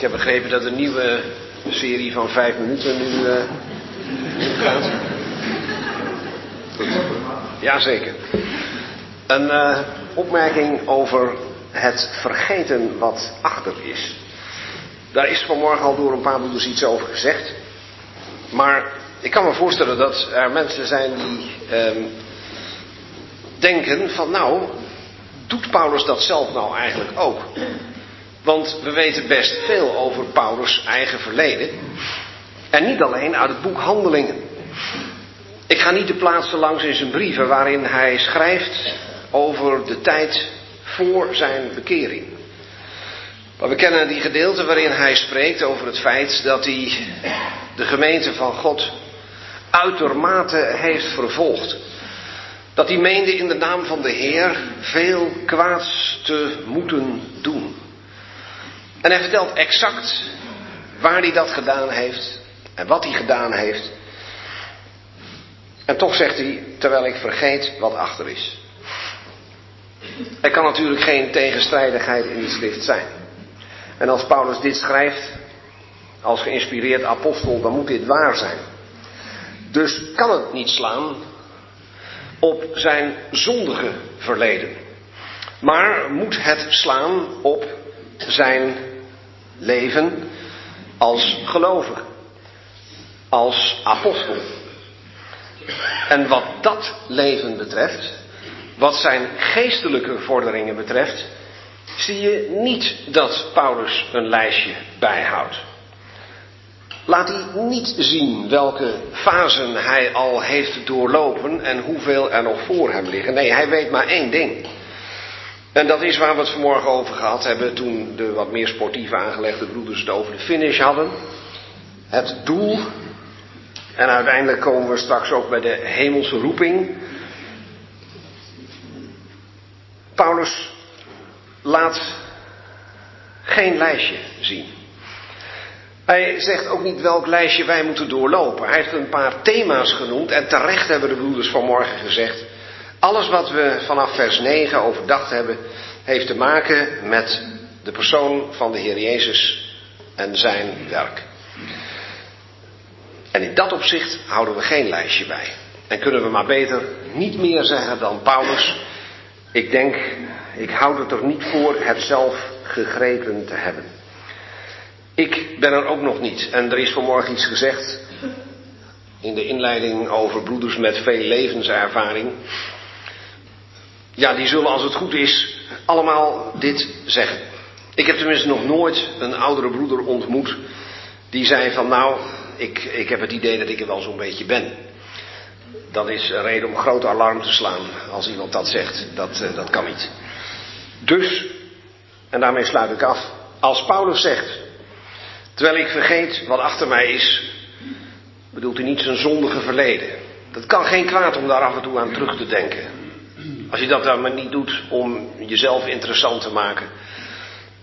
Ik heb begrepen dat een nieuwe serie van vijf minuten nu uh, gaat. Jazeker. Een uh, opmerking over het vergeten wat achter is. Daar is vanmorgen al door een paar broeders iets over gezegd. Maar ik kan me voorstellen dat er mensen zijn die um, denken van nou, doet Paulus dat zelf nou eigenlijk ook? Want we weten best veel over Paulus' eigen verleden. En niet alleen uit het boek Handelingen. Ik ga niet de plaatsen langs in zijn brieven waarin hij schrijft over de tijd voor zijn bekering. Maar we kennen die gedeelte waarin hij spreekt over het feit dat hij de gemeente van God uitermate heeft vervolgd. Dat hij meende in de naam van de Heer veel kwaads te moeten doen. En hij vertelt exact waar hij dat gedaan heeft en wat hij gedaan heeft. En toch zegt hij, terwijl ik vergeet wat achter is. Er kan natuurlijk geen tegenstrijdigheid in de schrift zijn. En als Paulus dit schrijft, als geïnspireerd apostel, dan moet dit waar zijn. Dus kan het niet slaan op zijn zondige verleden. Maar moet het slaan op zijn leven als gelovige, als apostel. En wat dat leven betreft, wat zijn geestelijke vorderingen betreft, zie je niet dat Paulus een lijstje bijhoudt. Laat hij niet zien welke fasen hij al heeft doorlopen en hoeveel er nog voor hem liggen. Nee, hij weet maar één ding. En dat is waar we het vanmorgen over gehad hebben toen de wat meer sportief aangelegde broeders het over de finish hadden. Het doel. En uiteindelijk komen we straks ook bij de hemelse roeping. Paulus laat geen lijstje zien. Hij zegt ook niet welk lijstje wij moeten doorlopen. Hij heeft een paar thema's genoemd en terecht hebben de broeders vanmorgen gezegd. Alles wat we vanaf vers 9 overdacht hebben, heeft te maken met de persoon van de Heer Jezus en zijn werk. En in dat opzicht houden we geen lijstje bij. En kunnen we maar beter niet meer zeggen dan Paulus. Ik denk, ik het er niet voor het zelf gegrepen te hebben. Ik ben er ook nog niet. En er is vanmorgen iets gezegd in de inleiding over broeders met veel levenservaring. Ja, die zullen als het goed is allemaal dit zeggen. Ik heb tenminste nog nooit een oudere broeder ontmoet die zei van nou, ik, ik heb het idee dat ik er wel zo'n beetje ben. Dat is een reden om groot alarm te slaan als iemand dat zegt. Dat, uh, dat kan niet. Dus, en daarmee sluit ik af. Als Paulus zegt, terwijl ik vergeet wat achter mij is, bedoelt hij niet zijn zondige verleden. Dat kan geen kwaad om daar af en toe aan terug te denken. Als je dat dan maar niet doet om jezelf interessant te maken.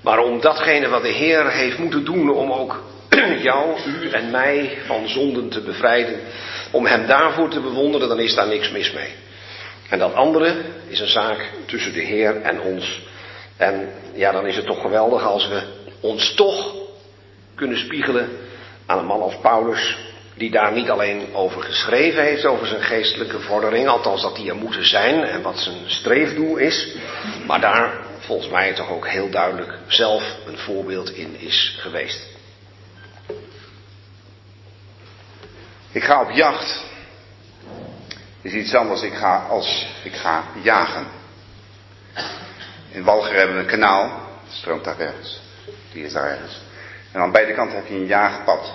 Maar om datgene wat de Heer heeft moeten doen om ook jou, u en mij van zonden te bevrijden. Om Hem daarvoor te bewonderen, dan is daar niks mis mee. En dat andere is een zaak tussen de Heer en ons. En ja, dan is het toch geweldig als we ons toch kunnen spiegelen aan een man als Paulus, die daar niet alleen over geschreven heeft, over zijn geestelijke vordering, althans dat die er moeten zijn en wat zijn streefdoel is, maar daar volgens mij toch ook heel duidelijk zelf een voorbeeld in is geweest. Ik ga op jacht. Is iets anders ik ga als ik ga jagen. In Walger hebben we een kanaal, stroomt daar ergens. Die is daar ergens. En aan beide kanten heb je een jaagpad.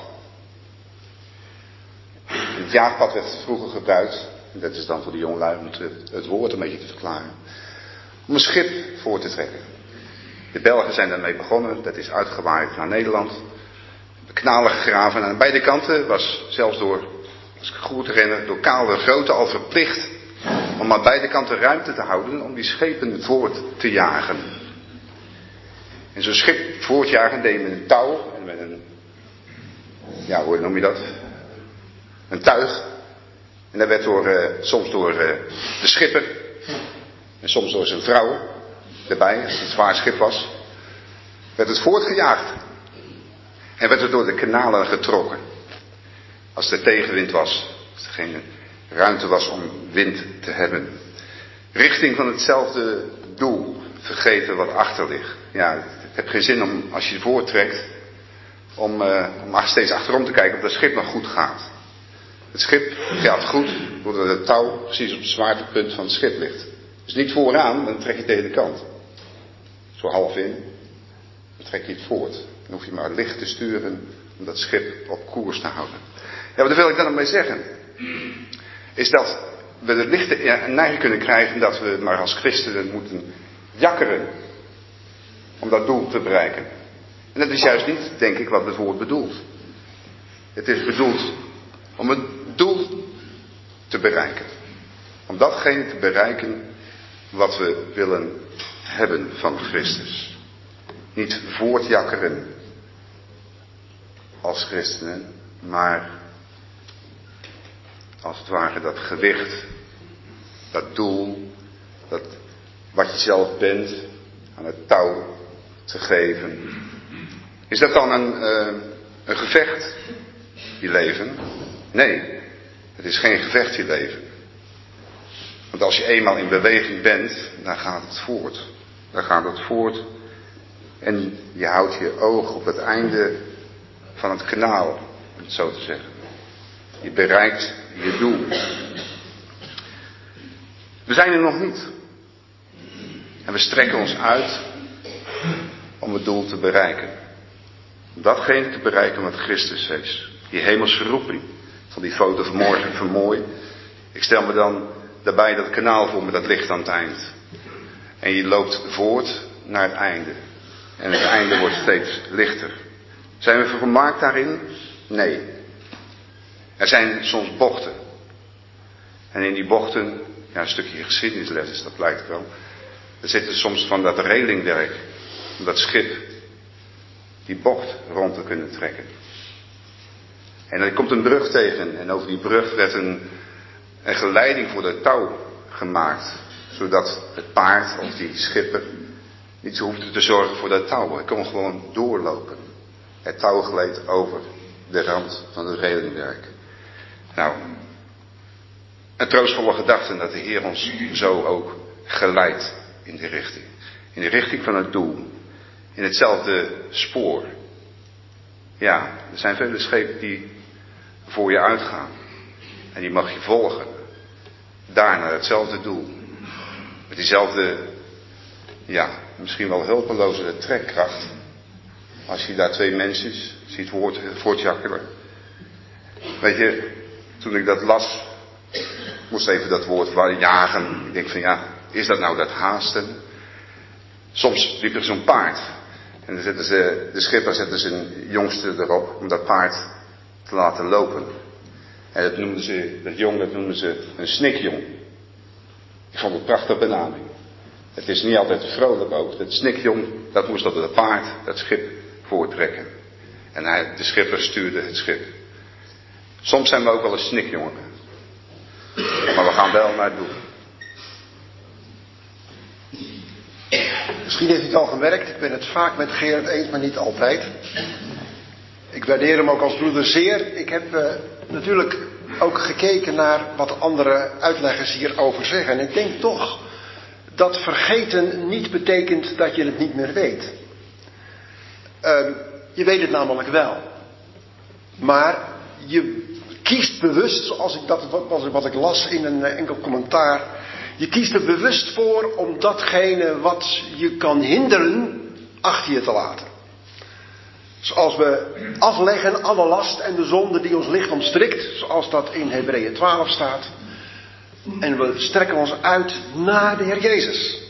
Het jaagpad werd vroeger gebruikt, dat is dan voor de jongelui om het, woord een beetje te verklaren, om een schip voor te trekken. De Belgen zijn daarmee begonnen, dat is uitgewaaid naar Nederland. De knalen gegraven en aan beide kanten was zelfs door, als ik goed herinner, door Kaal Grote al verplicht om aan beide kanten ruimte te houden om die schepen voort te jagen. En zo'n schip voortjagen deed met een touw en met een, ja hoe noem je dat? Een tuig. En dat werd door, uh, soms door uh, de schipper en soms door zijn vrouw erbij, als het een zwaar schip was, werd het voortgejaagd. En werd er door de kanalen getrokken. Als er tegenwind was, als er geen ruimte was om wind te hebben. Richting van hetzelfde doel, vergeten wat achter ligt. Ja, het heeft geen zin om, als je voortrekt, om, uh, om steeds achterom te kijken of dat schip nog goed gaat. Het schip gaat goed, doordat het touw precies op het zwaartepunt van het schip ligt. Dus niet vooraan, dan trek je tegen de kant. Zo half in, dan trek je het voort. Dan hoef je maar licht te sturen om dat schip op koers te houden. Ja, wat wil ik dan mee zeggen? Is dat we de lichte neiging kunnen krijgen dat we maar als christenen moeten jakkeren om dat doel te bereiken. En dat is juist niet, denk ik, wat het woord bedoelt. Het is bedoeld om het doel te bereiken. Om datgene te bereiken wat we willen hebben van Christus. Niet voortjakkeren als christenen, maar als het ware dat gewicht, dat doel, dat wat je zelf bent, aan het touw te geven. Is dat dan een, uh, een gevecht, je leven? Nee, het is geen gevecht, je leven. Want als je eenmaal in beweging bent, dan gaat het voort. Dan gaat het voort. En je houdt je oog op het einde van het kanaal, om het zo te zeggen. Je bereikt je doel. We zijn er nog niet. En we strekken ons uit om het doel te bereiken. Om datgene te bereiken wat Christus is. Die hemelse roeping. Van die foto vanmorgen van mooi. Ik stel me dan daarbij dat kanaal voor met dat licht aan het eind. En je loopt voort naar het einde. En het einde wordt steeds lichter. Zijn we vermaakt daarin? Nee. Er zijn soms bochten. En in die bochten, ja, een stukje geschiedenisles is, dat blijkt wel. Er zitten soms van dat relingwerk, dat schip, die bocht rond te kunnen trekken. En er komt een brug tegen en over die brug werd een, een geleiding voor de touw gemaakt. Zodat het paard of die schipper niet hoefde te zorgen voor dat touw. Hij kon gewoon doorlopen. Het touw gleed over de rand van het relingwerk. Nou, een troostvolle gedachte dat de Heer ons zo ook geleidt in die richting. In de richting van het doel. In hetzelfde spoor. Ja, er zijn vele schepen die voor je uitgaan. En die mag je volgen. Daar naar hetzelfde doel. Met diezelfde, ja, misschien wel hulpeloze trekkracht. Als je daar twee mensen ziet voortjakkelen. Weet je, toen ik dat las, moest even dat woord jagen. Ik denk van ja, is dat nou dat haasten? Soms liep er zo'n paard. En dan zetten ze, de schipper zette zijn jongste erop om dat paard te laten lopen. En dat noemden ze, dat jong, dat noemden ze een snikjong. Ik vond het een prachtige benaming. Het is niet altijd vrolijk ook. Dat snikjong, dat moest op het paard, dat schip, voortrekken. En hij, de schipper stuurde het schip. Soms zijn we ook wel een snikjongen. Maar we gaan wel naar het doel. Misschien heeft u het al gemerkt, ik ben het vaak met Gerard eens, maar niet altijd. Ik waardeer hem ook als broeder zeer. Ik heb uh, natuurlijk ook gekeken naar wat andere uitleggers hierover zeggen. En ik denk toch dat vergeten niet betekent dat je het niet meer weet. Uh, je weet het namelijk wel. Maar je kiest bewust, zoals ik dat wat ik las in een eh, enkel commentaar. Je kiest er bewust voor om datgene wat je kan hinderen achter je te laten. Zoals we afleggen alle last en de zonde die ons licht omstrikt, zoals dat in Hebreeën 12 staat. En we strekken ons uit naar de Heer Jezus.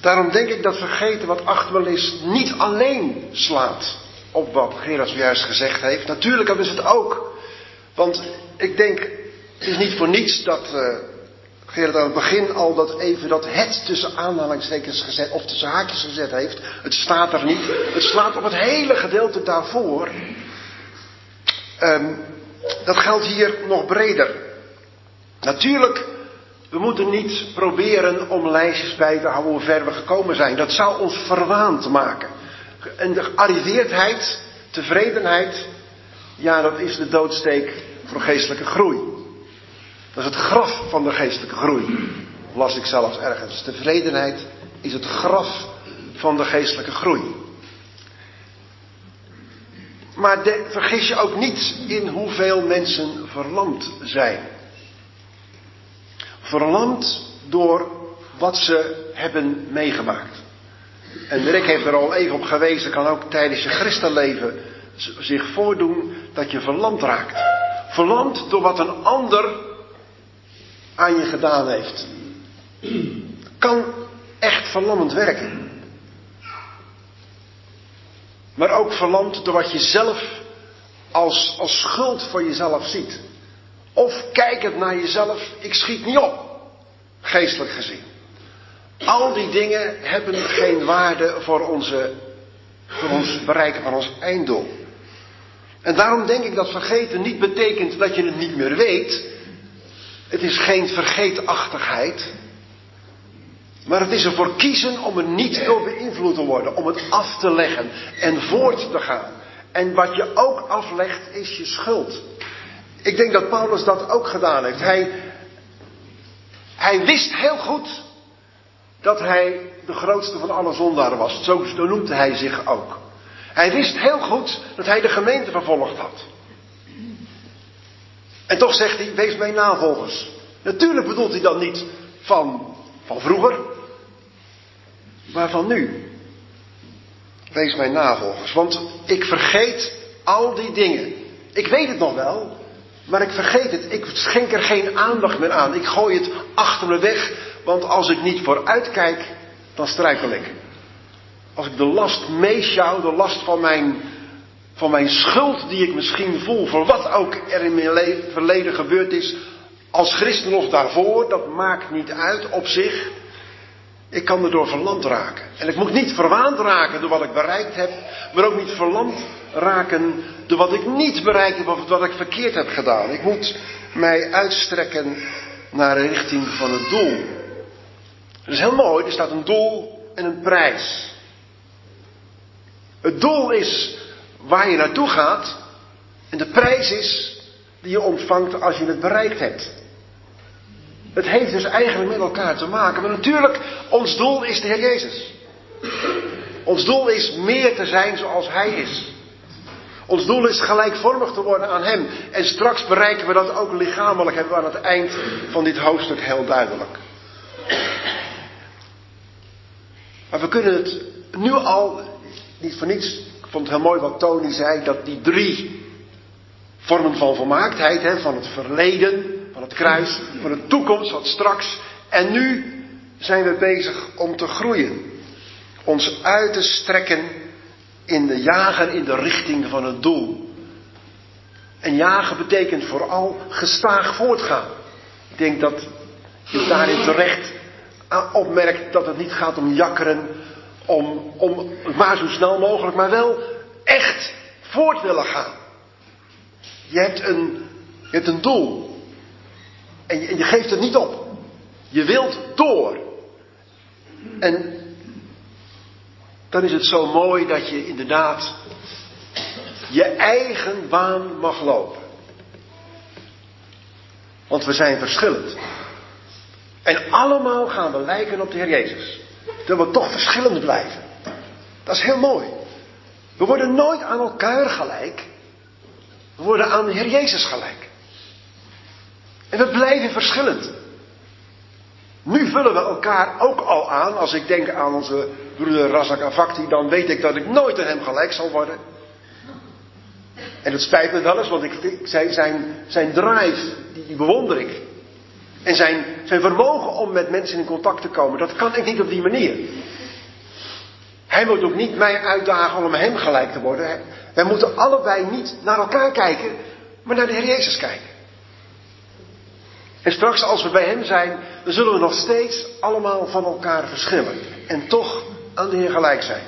Daarom denk ik dat vergeten wat achter is niet alleen slaat op wat Gerard zojuist gezegd heeft. Natuurlijk is het ook. Want ik denk, het is niet voor niets dat uh, Gerard aan het begin al dat even dat het tussen aanhalingstekens gezet, of tussen haakjes gezet heeft. Het staat er niet. Het slaat op het hele gedeelte daarvoor. Um, dat geldt hier nog breder. Natuurlijk, we moeten niet proberen om lijstjes bij te houden hoe ver we gekomen zijn. Dat zou ons verwaand maken. En de gearriveerdheid Tevredenheid, ja, dat is de doodsteek voor geestelijke groei. Dat is het graf van de geestelijke groei. Las ik zelfs ergens. Tevredenheid is het graf van de geestelijke groei. Maar vergis je ook niet in hoeveel mensen verlamd zijn. Verlamd door wat ze hebben meegemaakt. En Rick heeft er al even op gewezen, kan ook tijdens je christenleven zich voordoen dat je verlamd raakt. Verlamd door wat een ander aan je gedaan heeft. Kan echt verlammend werken. Maar ook verlamd door wat je zelf als, als schuld voor jezelf ziet. Of kijkend naar jezelf, ik schiet niet op, geestelijk gezien. Al die dingen hebben geen waarde voor, onze, voor ons bereiken van ons einddoel. En daarom denk ik dat vergeten niet betekent dat je het niet meer weet. Het is geen vergeetachtigheid. Maar het is ervoor kiezen om er niet door beïnvloed te worden. Om het af te leggen en voort te gaan. En wat je ook aflegt is je schuld. Ik denk dat Paulus dat ook gedaan heeft. Hij, hij wist heel goed dat hij de grootste van alle zondaren was. Zo, noemde hij zich ook. Hij wist heel goed dat hij de gemeente vervolgd had. En toch zegt hij, wees mijn navolgers. Natuurlijk bedoelt hij dan niet van, van vroeger, maar van nu. Wees mijn navolgers, want ik vergeet al die dingen. Ik weet het nog wel, maar ik vergeet het. Ik schenk er geen aandacht meer aan. Ik gooi het achter me weg, want als ik niet vooruit kijk, dan struikel ik. Als ik de last meeschouw, de last van mijn, van mijn schuld die ik misschien voel, voor wat ook er in mijn verleden gebeurd is, als christen of daarvoor, dat maakt niet uit op zich. Ik kan erdoor verlamd raken. En ik moet niet verwaand raken door wat ik bereikt heb, maar ook niet verlamd raken door wat ik niet bereikt heb of wat ik verkeerd heb gedaan. Ik moet mij uitstrekken naar de richting van het doel. Het is heel mooi, er staat een doel en een prijs. Het doel is waar je naartoe gaat en de prijs is die je ontvangt als je het bereikt hebt. Het heeft dus eigenlijk met elkaar te maken. Maar natuurlijk, ons doel is de Heer Jezus. Ons doel is meer te zijn zoals Hij is. Ons doel is gelijkvormig te worden aan Hem. En straks bereiken we dat ook lichamelijk, hebben we aan het eind van dit hoofdstuk heel duidelijk. Maar we kunnen het nu al, niet voor niets, vond heel mooi wat Tony zei, dat die drie vormen van volmaaktheid, hè, van het verleden, van het kruis, van de toekomst, wat straks. En nu zijn we bezig om te groeien. Ons uit te strekken in de jagen in de richting van het doel. En jagen betekent vooral gestaag voortgaan. Ik denk dat je daarin terecht opmerkt dat het niet gaat om jakkeren, om, om maar zo snel mogelijk, maar wel echt voort willen gaan. Je hebt een, je hebt een doel. En je, en je geeft het niet op. Je wilt door. En dan is het zo mooi dat je inderdaad je eigen baan mag lopen. Want we zijn verschillend. En allemaal gaan we lijken op de Heer Jezus. Terwijl we toch verschillend blijven. Dat is heel mooi. We worden nooit aan elkaar gelijk. We worden aan de Heer Jezus gelijk. En we blijven verschillend. Nu vullen we elkaar ook al aan. Als ik denk aan onze broeder Razak Avakti, dan weet ik dat ik nooit aan hem gelijk zal worden. En het spijt me wel eens, want ik, zijn, zijn, zijn drive, die bewonder ik. En zijn, zijn vermogen om met mensen in contact te komen, dat kan ik niet op die manier. Hij moet ook niet mij uitdagen om hem gelijk te worden. Wij moeten allebei niet naar elkaar kijken, maar naar de Heer Jezus kijken. En straks als we bij Hem zijn, dan zullen we nog steeds allemaal van elkaar verschillen. En toch aan de Heer gelijk zijn.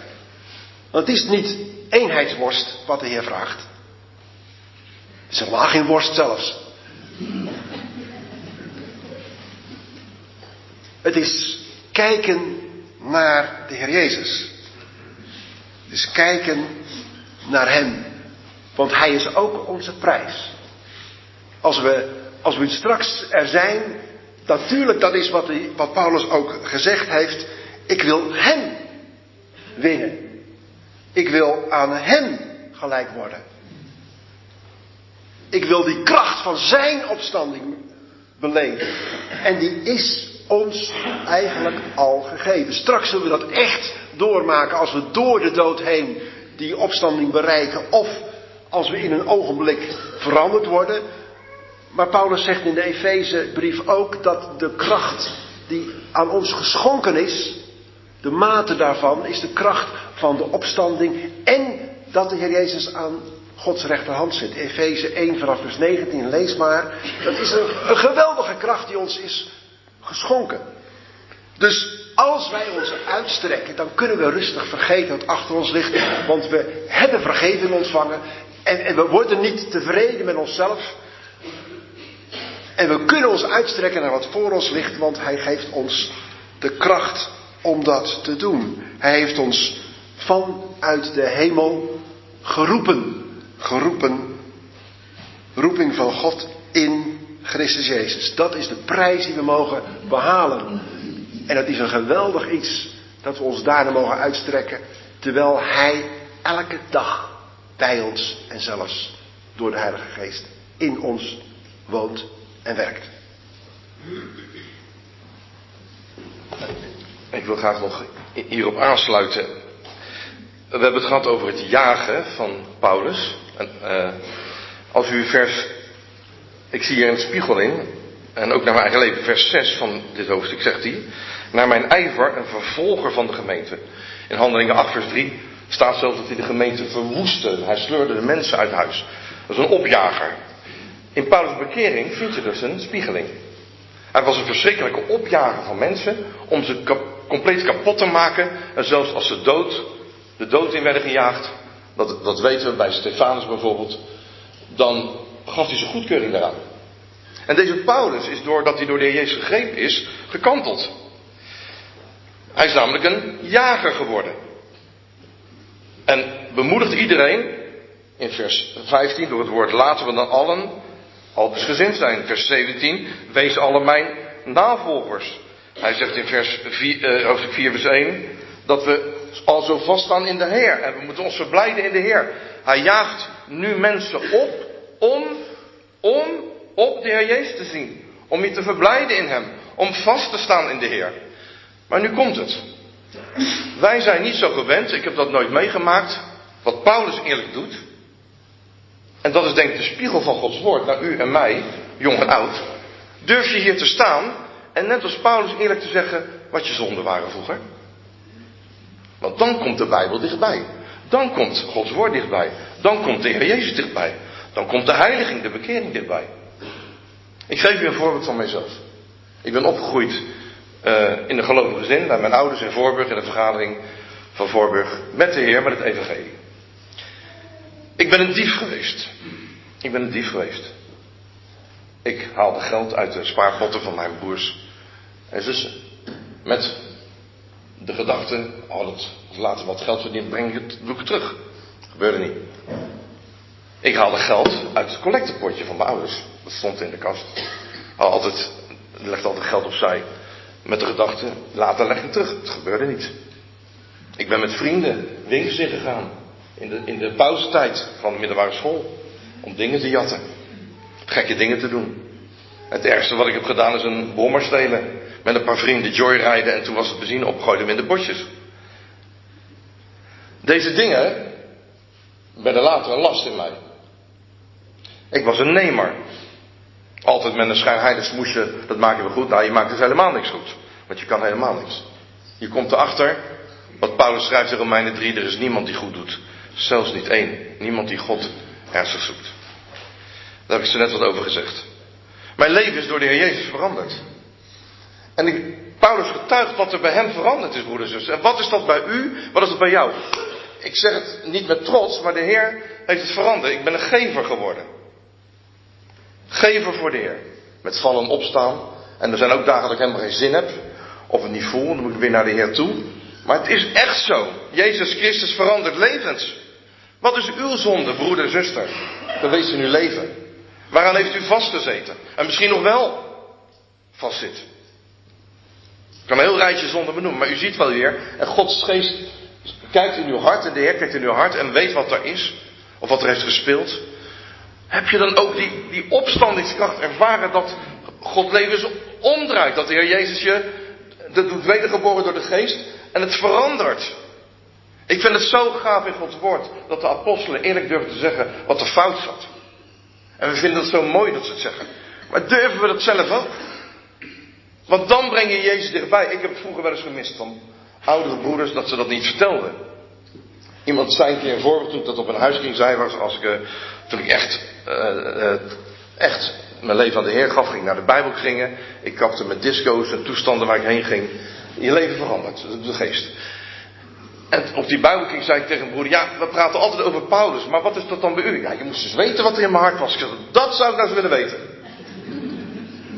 Want het is niet eenheidsworst wat de Heer vraagt. Het is helemaal geen worst zelfs. Het is kijken naar de Heer Jezus. Het is kijken naar Hem Want Hij is ook onze prijs. Als we, als we straks er zijn, natuurlijk, dat is wat, wat Paulus ook gezegd heeft. Ik wil Hem winnen. Ik wil aan Hem gelijk worden. Ik wil die kracht van Zijn opstanding beleven. En die is ons eigenlijk al gegeven. Straks zullen we dat echt doormaken als we door de dood heen die opstanding bereiken. Of als we in een ogenblik veranderd worden. Maar Paulus zegt in de Efezebrief ook dat de kracht die aan ons geschonken is, de mate daarvan is de kracht van de opstanding en dat de Heer Jezus aan Gods rechterhand zit. Efeze 1 vanaf vers 19, lees maar. Dat is een, een geweldige kracht die ons is geschonken. Dus als wij ons uitstrekken, dan kunnen we rustig vergeten wat achter ons ligt. Want we hebben vergeving ontvangen. En, en, we worden niet tevreden met onszelf. En we kunnen ons uitstrekken naar wat voor ons ligt, want Hij geeft ons de kracht om dat te doen. Hij heeft ons vanuit de hemel geroepen. Geroepen. Roeping van God in Christus Jezus. Dat is de prijs die we mogen behalen. En dat is een geweldig iets dat we ons daarna mogen uitstrekken. Terwijl Hij elke dag bij ons en zelfs door de Heilige Geest in ons woont en werkt. Ik wil graag nog hierop aansluiten. We hebben het gehad over het jagen van Paulus. En, uh, als u vers. Ik zie hier een spiegel in. En ook naar mijn eigen leven, vers 6 van dit hoofdstuk zegt hij. Naar mijn ijver, een vervolger van de gemeente. In handelingen 8, vers 3 staat zelfs dat hij de gemeente verwoestte. Hij sleurde de mensen uit huis. Dat is een opjager. In Paulus' bekering vind je dus een spiegeling. Hij was een verschrikkelijke opjager van mensen om ze compleet kapot te maken. En zelfs als ze dood, de dood in werden gejaagd, dat, dat weten we bij Stefanus bijvoorbeeld, dan gaf hij zijn goedkeuring daaraan. En deze Paulus is doordat hij door de Jezus gegrepen is, gekanteld. Hij is namelijk een jager geworden. En bemoedigt iedereen, in vers 15, door het woord laten we dan allen, al dus gezind zijn. Vers 17, wees alle mijn navolgers. Hij zegt in vers 4, uh, hoofdstuk 4 vers 1, dat we al zo vaststaan in de Heer. En we moeten ons verblijden in de Heer. Hij jaagt nu mensen op om, om op de Heer Jezus te zien. Om je te verblijden in Hem. Om vast te staan in de Heer. Maar nu komt het. Wij zijn niet zo gewend, ik heb dat nooit meegemaakt, wat Paulus eerlijk doet. En dat is denk ik de spiegel van Gods woord naar u en mij, jong en oud. Durf je hier te staan en net als Paulus eerlijk te zeggen wat je zonden waren vroeger? Want dan komt de Bijbel dichtbij. Dan komt Gods woord dichtbij. Dan komt de Heer Jezus dichtbij. Dan komt de heiliging, de bekering dichtbij. Ik geef u een voorbeeld van mijzelf. Ik ben opgegroeid uh, in een gelovige gezin bij mijn ouders in Voorburg, in de vergadering van Voorburg, met de Heer, met het Evangelie. Ik ben een dief geweest. Ik ben een dief geweest. Ik haalde geld uit de spaarpotten van mijn broers en zussen. Met de gedachte, oh, dat, later wat geld verdienen, breng ik het, doe terug. Gebeurde niet. Ik haalde geld uit het collectepotje van mijn ouders. Dat stond in de kast. Had altijd, legde altijd geld opzij. Met de gedachte, later leg ik terug. Het gebeurde niet. Ik ben met vrienden winkels ingegaan. In de, in de pauzetijd van de middelbare school. Om dingen te jatten. Gekke dingen te doen. Het ergste wat ik heb gedaan is een bommer stelen. Met een paar vrienden joyrijden en toen was het benzine opgooien in de bosjes. Deze dingen werden later een last in mij. Ik was een nemer. Altijd met een schijnheilig smoesje, dat maak je wel goed. Nou, je maakt dus helemaal niks goed. Want je kan helemaal niks. Je komt erachter, wat Paulus schrijft in Romeinen 3, er is niemand die goed doet. Zelfs niet één. Niemand die God ernstig zoekt. Daar heb ik zo net wat over gezegd. Mijn leven is door de Heer Jezus veranderd. En ik, Paulus getuigt wat er bij hem veranderd is, broeders en zussen. En wat is dat bij u? Wat is het bij jou? Ik zeg het niet met trots, maar de Heer heeft het veranderd. Ik ben een gever geworden. Gever voor de Heer. Met vallen opstaan. En er zijn ook dagen dat ik helemaal geen zin heb. Of het niet voel, dan moet ik weer naar de Heer toe. Maar het is echt zo. Jezus Christus verandert levens. Wat is uw zonde, broeder en zuster, geweest in uw leven? Waaraan heeft u vastgezeten? En misschien nog wel vastzit. Ik kan een heel rijtje zonde benoemen, maar u ziet wel weer, en Gods geest kijkt in uw hart, en de Heer kijkt in uw hart en weet wat er is, of wat er heeft gespeeld. Heb je dan ook die, die opstandingskracht ervaren dat God levens omdraait? Dat de Heer Jezus je dat doet wedergeboren door de geest en het verandert. Ik vind het zo gaaf in Gods woord dat de apostelen eerlijk durven te zeggen wat er fout zat. En we vinden het zo mooi dat ze het zeggen. Maar durven we dat zelf ook? Want dan breng je Jezus dichtbij. Ik heb vroeger wel eens gemist van oudere broeders dat ze dat niet vertelden. Iemand zei een keer een voorbeeld toen dat op een huisking zei was als ik, uh, toen ik echt, uh, uh, echt mijn leven aan de Heer gaf, ging naar de Bijbel gingen. Ik kapte met disco's en toestanden waar ik heen ging. Je leven verandert, de geest. En op die Bijbelking zei ik tegen een broeder, ja, we praten altijd over Paulus, maar wat is dat dan bij u? Ja, je moest eens weten wat er in mijn hart was. Ik zei, dat zou ik nou eens willen weten.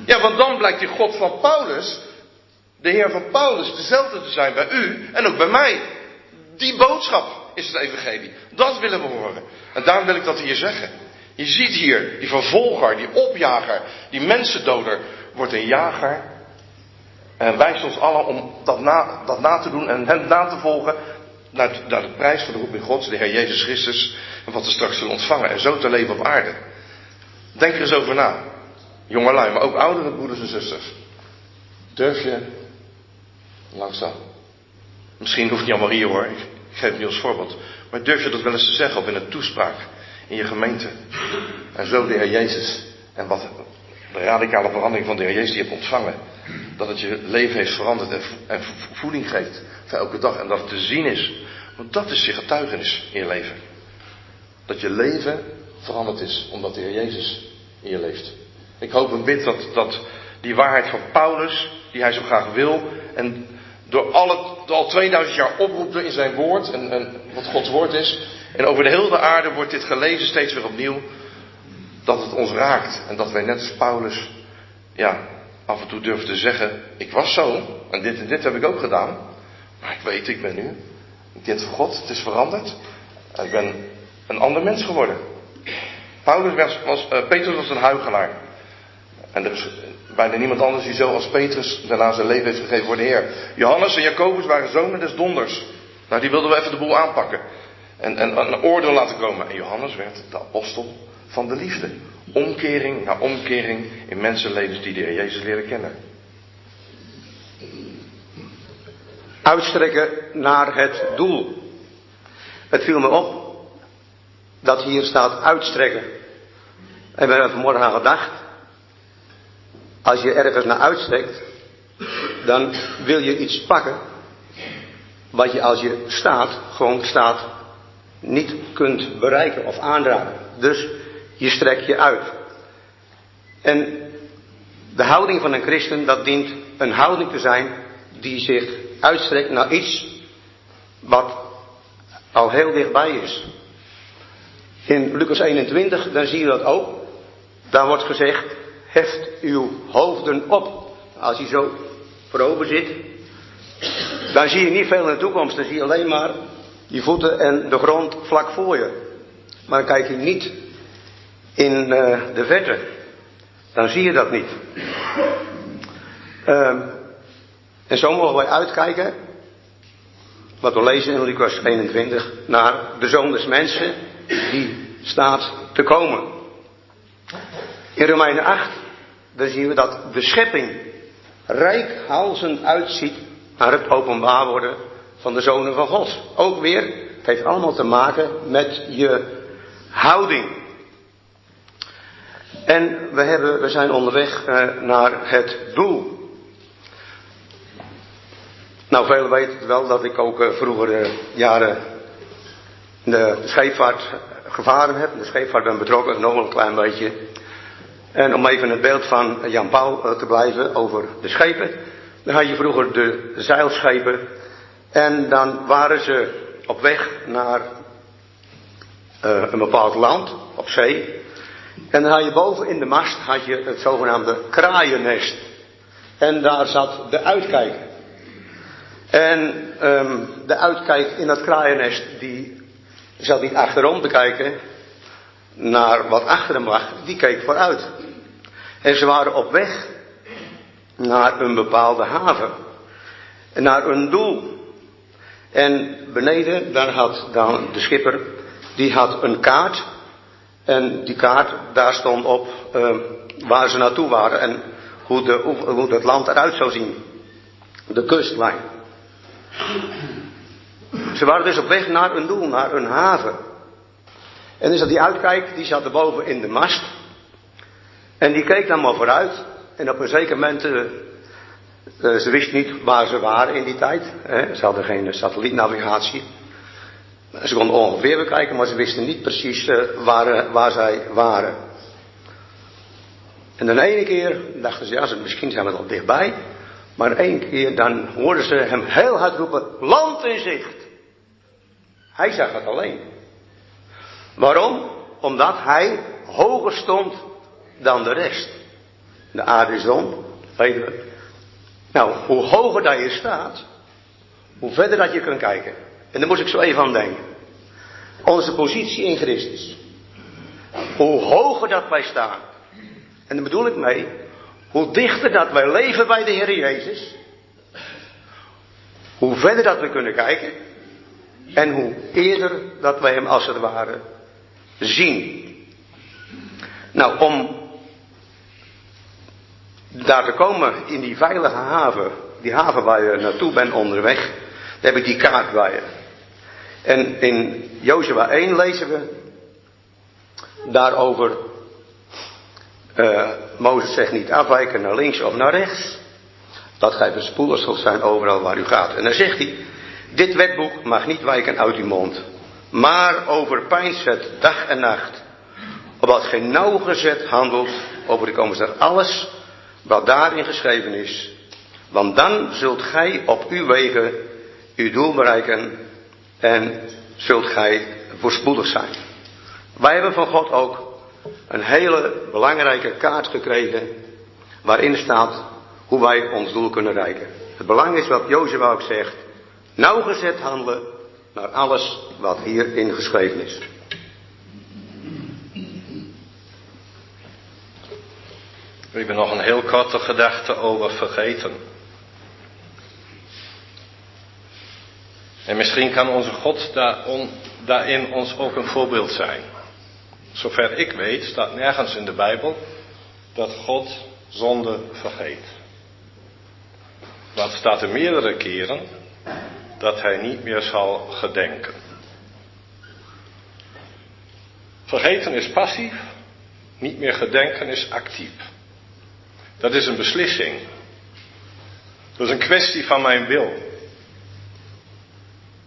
Ja, want dan blijkt die God van Paulus, de Heer van Paulus, dezelfde te zijn bij u en ook bij mij. Die boodschap is het evangelie. Dat willen we horen. En daarom wil ik dat hier zeggen. Je ziet hier, die vervolger, die opjager, die mensendoder, wordt een jager. En wijst ons allen om dat na, dat na te doen en hem na te volgen. Naar, de prijs van de roeping Gods, de Heer Jezus Christus. En wat we straks zullen ontvangen. En zo te leven op aarde. Denk er eens over na. Jongelui, maar ook oudere broeders en zusters. Durf je langzaam. Misschien hoeft niet allemaal hier hoor. Geef het als voorbeeld. Maar durf je dat wel eens te zeggen of in een toespraak in je gemeente. En zo de Heer Jezus. En wat de radicale verandering van de Heer Jezus die je hebt ontvangen. Dat het je leven heeft veranderd en, en voeding geeft voor elke dag. En dat het te zien is. Want dat is je getuigenis in je leven. Dat je leven veranderd is omdat de Heer Jezus in je leeft. Ik hoop en bid dat, dat die waarheid van Paulus, die hij zo graag wil, en door al, al 2000 jaar oproept in zijn woord, en, en wat Gods woord is, en over de hele aarde wordt dit gelezen steeds weer opnieuw. Dat het ons raakt. En dat wij net als Paulus, ja, af en toe durven te zeggen, ik was zo. En dit en dit heb ik ook gedaan. Maar ik weet, ik ben nu. Dit voor God, het is veranderd. Ik ben een ander mens geworden. Paulus was, was uh, Petrus was een huigelaar. En er is bijna niemand anders die zo als Petrus daarna zijn leven heeft gegeven voor de Heer. Johannes en Jacobus waren zonen des donders. Nou, die wilden we even de boel aanpakken en, en een oordeel laten komen. En Johannes werd de apostel van de liefde. Omkering na omkering in mensenlevens die de Heer Jezus leren kennen. Uitstrekken naar het doel. Het viel me op dat hier staat uitstrekken. En we hebben vanmorgen aan gedacht. Als je ergens naar uitstrekt, dan wil je iets pakken. Wat je als je staat, gewoon staat niet kunt bereiken of aanraken. Dus je strekt je uit. En de houding van een christen, dat dient een houding te zijn die zich uitstrekt naar iets wat al heel dichtbij is. In Lucas 21, dan zie je dat ook. Daar wordt gezegd, heft uw hoofden op. Als je zo voorover zit, dan zie je niet veel in de toekomst. Dan zie je alleen maar je voeten en de grond vlak voor je. Maar dan kijk je niet in uh, de verte. Dan zie je dat niet. Uh, en zo mogen wij uitkijken, wat we lezen in Lucas 21, naar de zoon des mensen die staat te komen. In Romeinen 8, dan zien we dat de schepping rijkhalzend uitziet naar het openbaar worden van de zonen van God. Ook weer, het heeft allemaal te maken met je houding. En we, hebben, we zijn onderweg uh, naar het doel. Nou, velen weten het wel dat ik ook uh, vroeger uh, jaren de scheepvaart gevaren heb. De scheepvaart ben betrokken, nog een klein beetje. En om even het beeld van Jan Paul te blijven over de schepen. Dan had je vroeger de zeilschepen en dan waren ze op weg naar uh, een bepaald land, op zee. En dan had je boven in de mast had je het zogenaamde kraaiennest. En daar zat de uitkijk. En um, de uitkijk in dat kraaiennest, die zat niet achterom te kijken naar wat achter hem lag, die keek vooruit. En ze waren op weg naar een bepaalde haven. Naar een doel. En beneden, daar had dan de schipper, die had een kaart. En die kaart, daar stond op uh, waar ze naartoe waren en hoe, de, hoe het land eruit zou zien. De kustlijn. Ze waren dus op weg naar een doel, naar een haven. En dus dat die uitkijk, die zat erboven in de mast. En die keek dan maar vooruit. En op een zeker moment, uh, uh, ze wist niet waar ze waren in die tijd. Hè. Ze hadden geen satellietnavigatie. Ze konden ongeveer bekijken, maar ze wisten niet precies uh, waar, waar zij waren. En dan ene keer dachten ze, ja, misschien zijn we al dichtbij. Maar één keer dan hoorden ze hem heel hard roepen, land in zicht. Hij zag het alleen. Waarom? Omdat hij hoger stond dan de rest. De aarde is rond, weten we. Nou, hoe hoger dat je staat, hoe verder dat je kunt kijken. En daar moest ik zo even aan denken. Onze positie in Christus. Hoe hoger dat wij staan. En daar bedoel ik mee, hoe dichter dat wij leven bij de Heer Jezus. Hoe verder dat we kunnen kijken. En hoe eerder dat wij hem als het ware zien. Nou, om daar te komen in die veilige haven, die haven waar je naartoe bent onderweg, daar heb ik die kaart bij. En in Jozua 1 lezen we daarover, uh, Mozes zegt niet afwijken naar links of naar rechts, dat gij bespoelig zult zijn overal waar u gaat. En dan zegt hij, dit wetboek mag niet wijken uit uw mond, maar overpijns het dag en nacht, opdat gij nauwgezet handelt over de komst alles wat daarin geschreven is. Want dan zult gij op uw wegen uw doel bereiken en zult gij voorspoedig zijn. Wij hebben van God ook een hele belangrijke kaart gekregen waarin staat hoe wij ons doel kunnen bereiken. Het belang is wat Jozef ook zegt. Nauwgezet handelen naar alles wat hierin geschreven is. Ik heb nog een heel korte gedachte over vergeten. En misschien kan onze God daarin ons ook een voorbeeld zijn. Zover ik weet staat nergens in de Bijbel dat God zonde vergeet. Het staat er meerdere keren dat hij niet meer zal gedenken. Vergeten is passief, niet meer gedenken is actief. Dat is een beslissing. Dat is een kwestie van mijn wil.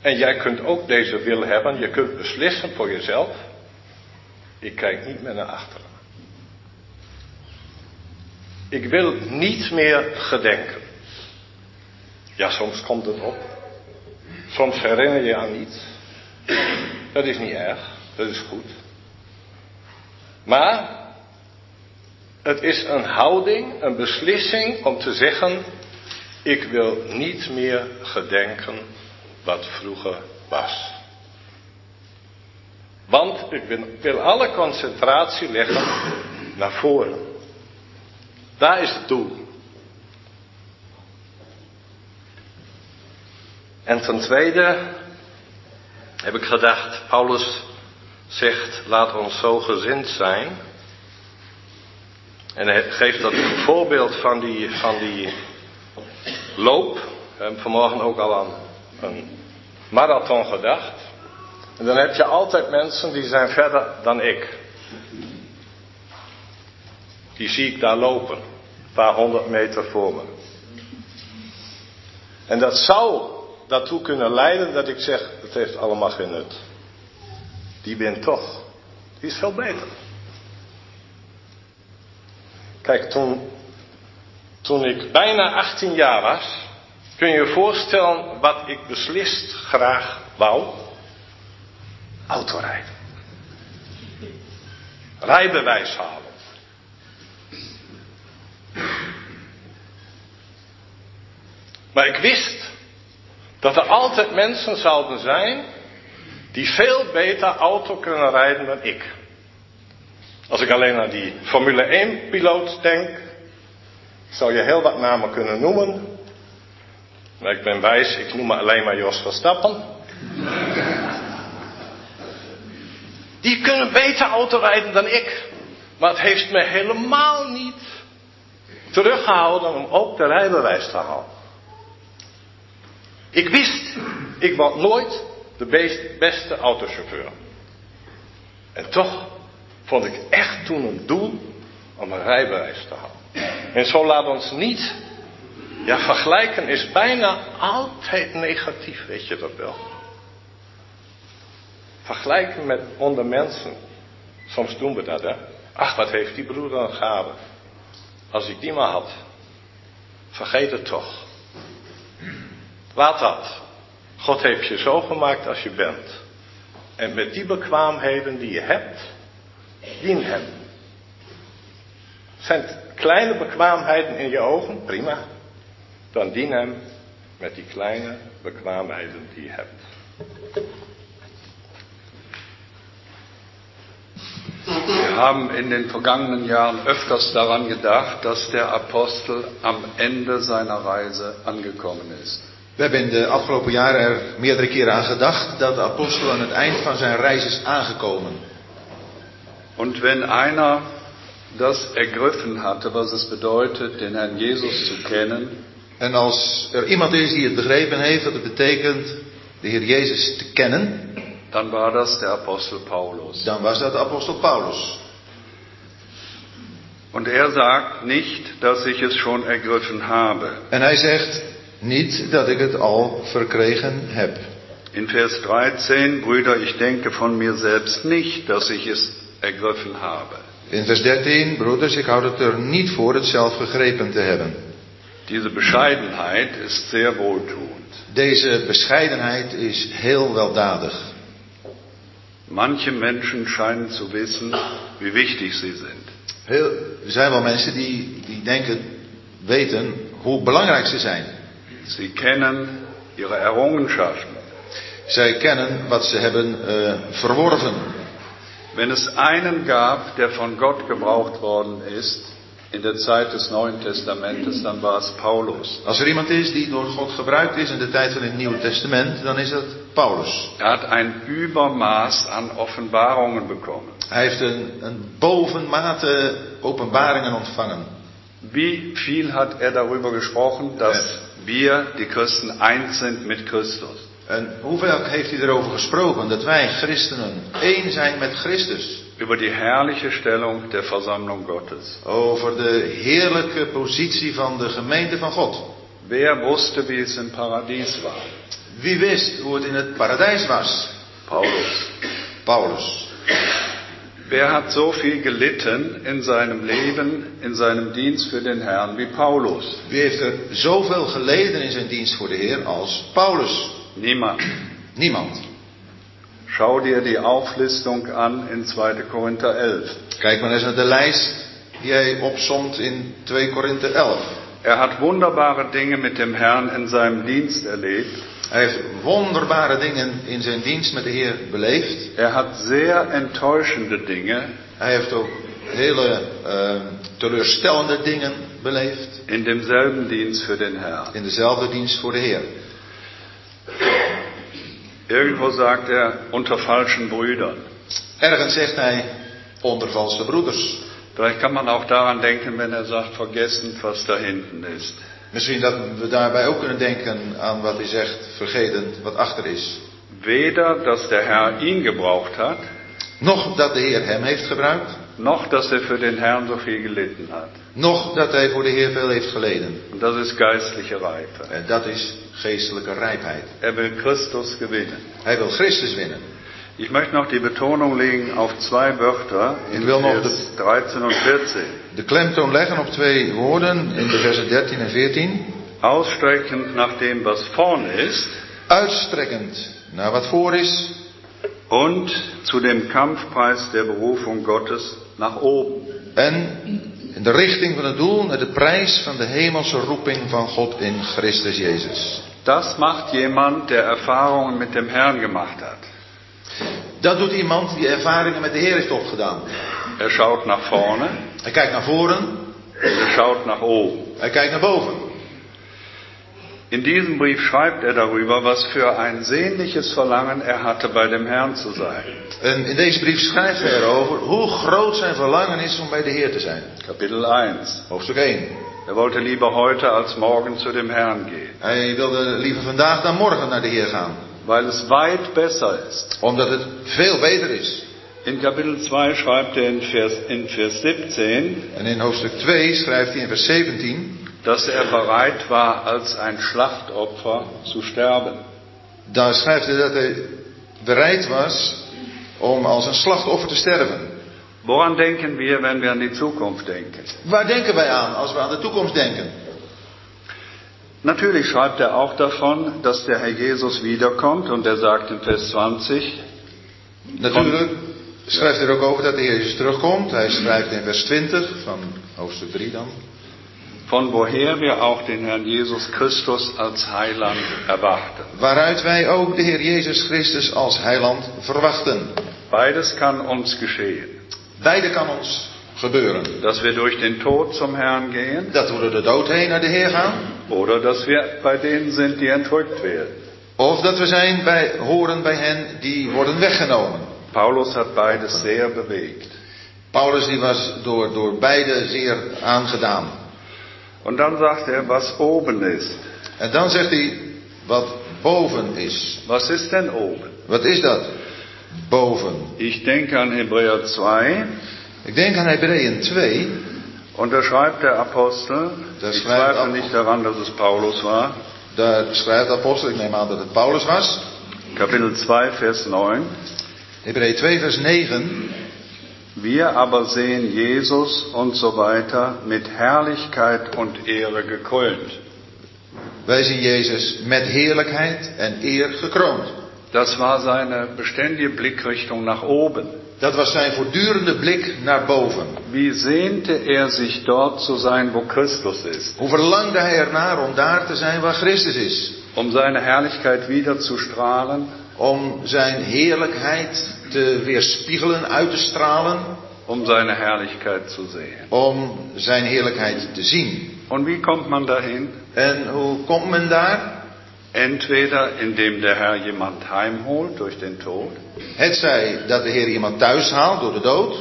En jij kunt ook deze wil hebben. Je kunt beslissen voor jezelf. Ik kijk niet meer naar achteren. Ik wil niet meer gedenken. Ja, soms komt het op. Soms herinner je aan iets. Dat is niet erg. Dat is goed. Maar het is een houding, een beslissing om te zeggen: ik wil niet meer gedenken wat vroeger was. Want ik wil alle concentratie leggen naar voren. Daar is het doel. En ten tweede heb ik gedacht, Paulus zegt, laat ons zo gezind zijn en hij geeft dat voorbeeld van die, van die loop. We hebben vanmorgen ook al aan een marathon gedacht. En dan heb je altijd mensen die zijn verder dan ik. Die zie ik daar lopen. Een paar honderd meter voor me. En dat zou daartoe kunnen leiden dat ik zeg, het heeft allemaal geen nut. Die wint toch. Die is veel beter. Kijk, toen, toen ik bijna 18 jaar was, kun je je voorstellen wat ik beslist graag wou? Autorijden. Rijbewijs halen. Maar ik wist dat er altijd mensen zouden zijn die veel beter auto kunnen rijden dan ik. Als ik alleen aan die Formule 1 piloot denk, zou je heel wat namen kunnen noemen. Maar ik ben wijs, ik noem alleen maar Jos Verstappen. Die kunnen beter auto rijden dan ik. Maar het heeft me helemaal niet teruggehouden om ook de rijbewijs te halen. Ik wist, ik word nooit de beste autochauffeur. En toch vond ik echt toen een doel om een rijbewijs te halen. En zo laat ons niet, ja vergelijken is bijna altijd negatief, weet je dat wel. Vergelijken met onder mensen. Soms doen we dat, hè. Ach, wat heeft die broeder een gave. Als ik die maar had. Vergeet het toch. Laat dat. God heeft je zo gemaakt als je bent. En met die bekwaamheden die je hebt, dien hem. Zijn kleine bekwaamheden in je ogen? Prima. Dan dien hem met die kleine bekwaamheden die je hebt. Wir haben in den vergangenen Jahren öfters daran gedacht, dass der Apostel am Ende seiner Reise angekommen ist. We hebben in de afgelopen jaren er meerdere keren aan gedacht dat de apostel aan het eind van zijn reis is aangekomen. Und wenn einer das ergriffen hatte, was es bedeutet, den Herrn Jesus zu kennen, En als er iemand is die het begrepen heeft dat het betekent de Heer Jezus te kennen, dann war das der Apostel Paulus. dan was dat de apostel Paulus. Und er sagt nicht, dass ich es schon ergriffen habe. En hij zegt niet dat ik het al verkregen heb. In Vers 13, Brüder, ich denke von mir selbst nicht, dass ich es ergriffen habe. In vers 13, broeders, ik houd het er niet voor het zelf gegrepen te hebben. Diese Bescheidenheit ist sehr wohltuend. Deze bescheidenheid is heel weldadig. Manche Menschen scheinen zu wissen, wie wichtig sie sind. Heel, er zijn wel mensen die, die denken, weten hoe belangrijk ze zijn. Sie kennen ihre Errungenschaften. Zij kennen wat ze hebben eh, verworven. Wenn es einen gab, der von Gott gebraucht worden ist, in der Zeit des Neuen Testamentes, dann war es Paulus. Als er iemand is die door God gebruikt is in de tijd van het Nieuwe Testament, dan is dat Paulus. Er hat ein Übermaß an Offenbarungen bekommen. Hij heeft een, een bovenmate openbaringen ontvangen. Wie viel hat er darüber gesprochen, dass wir, die Christen, eins sind mit Christus? En hoeveel heeft hij erover gesproken dat wij christenen één zijn met Christus? Über die herrliche Stellung der Versammlung Gottes. Over de heerlijke positie van de gemeente van God. Wer wusste, wie es im Paradies war? Wie wist hoe het in het paradijs was? Paulus. Paulus. Wer hat so viel gelitten in seinem Leben, in seinem Dienst für den Herrn wie Paulus? Wie heeft er zoveel geleden in zijn dienst voor de Heer als Paulus? Niemand. Niemand. Schau dir die Auflistung an in 2. Korinther 11. Kijk maar eens naar de lijst die hij opsomt in 2 Korinthe 11. Er hat wunderbare Dinge mit dem Herrn in seinem Dienst erlebt. Hij heeft wonderbare dingen in zijn dienst met de Heer beleefd. Er hat sehr enttäuschende Dinge Hij heeft ook hele eh, teleurstellende dingen beleefd in demselben Dienst für den Herrn. in dezelfde dienst voor de Heer. Irgendwo sagt er unter falschen Brüdern. Ergens zegt hij onder valse broeders. Vielleicht kann man auch daran denken, wenn er sagt, vergessen, was da hinten ist. Misschien dat we daarbij ook kunnen denken aan wat hij zegt, vergeten wat achter is. Weder, dass der Herr ihn gebraucht hat, Nog dat de Heer hem heeft gebruikt, noch dass er für den Herrn so viel gelitten hat. Nog dat hij voor de Heer veel heeft geleden. Das ist geistliche Reife. En dat is geestelijke rijpheid. Er will Christus gewinnen. Hij wil Christus winnen. Ich möchte noch die Betonung legen auf zwei Wörter in Vers 13 und 14. De klemtoon leggen op twee woorden in de versen 13 en 14. Ausstreckend nach dem, was vorn ist, Uitstrekkend naar wat voor is und zu dem Kampfpreis der Berufung Gottes nach oben. en in de richting van het doel naar de prijs van de hemelse roeping van God in Christus Jezus. Das macht jemand, der Erfahrungen mit dem Herrn gemacht hat. Dat doet iemand die ervaringen met de Heer heeft opgedaan. Er schaut nach vorne, Hij kijkt naar voren, er schaut nach oben. hij kijkt naar boven. In diesem Brief schreibt er darüber, was für ein sehnliches Verlangen er hatte, bei dem Herrn zu sein. En in deze brief schrijft hij erover hoe groot zijn verlangen is om bij de Heer te zijn. Kapitel 1. Hoofdstuk 1. Er wollte lieber heute als morgen zu dem Herrn gehen, Hij wilde liever vandaag dan morgen naar de Heer gaan. weil es weit besser ist. Omdat het veel beter is. In Kapitel 2 schreibt er in Vers, in Vers 17, En in hoofdstuk 2 schrijft hij in vers 17 dass er bereit war, als ein Schlachtopfer zu sterben. Daar schrijft hij dat hij bereid was om als een slachtoffer te sterven. Woran denken wir, wenn wir an die Zukunft denken? Waar denken wij aan als we aan de toekomst denken? Natürlich schreibt er auch davon, dass der Herr Jesus wiederkommt und er sagt in Vers 20, Natuurlijk schrijft hij er ook over dat de Heer Jezus terugkomt. Hij schrijft in vers 20 van hoofdstuk 3 dan. Von woher wir auch den Herrn Jesus Christus als Heiland erwarten. Waaruit wij ook de Heer Jezus Christus als heiland verwachten. Beides kann uns geschehen. Beide kan ons gebeuren. Dass wir durch den Tod zum Herrn gehen Dat we door de dood heen naar de Heer gaan. oder dass wir bei denen sind, die entrückt werden. Of dat we zijn bij, horen bij hen die worden weggenomen. Paulus hat beides sehr bewegt. Paulus die was door, door beide zeer aangedaan. Und dann sagt er, was oben ist. En dan zegt hij wat boven is. Was ist denn oben? Wat is dat? Boven. Ich denke an Hebräer 2 Ik denk aan Hebreeën 2. und da schreibt der Apostel, Das ich schreibt zweifle nicht daran, dass es Paulus war, Daar schrijft de apostel, ik neem aan dat het Paulus was. Kapitel 2, Vers 9. Hebreeën 2 vers 9. Wir aber sehen Jesus und so weiter mit Herrlichkeit und Ehre gekrönt. Wij zien Jezus met heerlijkheid en eer gekroond. Das war seine beständige Blickrichtung nach oben. Dat was zijn voortdurende blik naar boven. Wie sehnte er sich dort zu sein, wo Christus ist, Hoe verlangde hij ernaar om daar te zijn waar Christus is? um seine Herrlichkeit wieder zu strahlen, Om zijn heerlijkheid te weerspiegelen, uit te stralen. um seine Herrlichkeit zu sehen. Om zijn heerlijkheid te zien. Und wie kommt man dahin? En hoe komt men daar? Entweder indem der Herr jemand heimholt durch den Tod, Het zij dat de Heer iemand thuis haalt door de dood.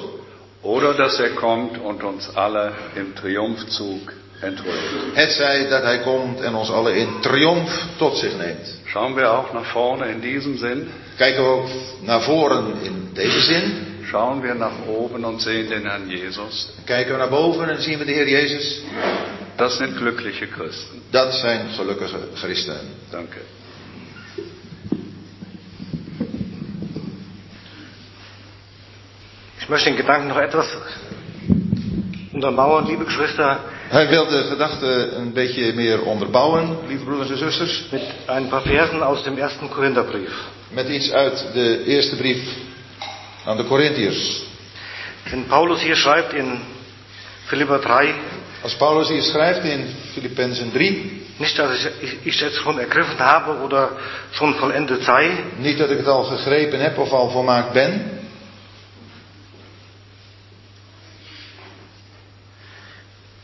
oder dass er kommt und uns alle im Triumphzug entrückt. Het zij dat hij komt en ons alle in triomf tot zich neemt. Schauen wir auch nach vorne in diesem Sinn. Kijken we ook naar voren in deze zin. Schauen wir nach oben und sehen den Herrn Jesus. Kijken we naar boven en zien we de Heer Jezus. Das sind glückliche Christen. Dat zijn gelukkige christenen. Danke. Ich möchte den Gedanken noch etwas untermauern, liebe Geschwister, Hij wil de gedachte een beetje meer onderbouwen, lieve broeders en zusters. mit ein paar Versen aus dem ersten Korintherbrief. Met iets uit de eerste brief aan de Corinthiërs. Wenn Paulus hier schreibt in Philipper 3, Als Paulus hier schrijft in Filippenzen 3. nicht, dass ich, ich, ich jetzt schon ergriffen habe oder schon vollendet sei, Niet dat ik het al gegrepen heb of al volmaakt ben.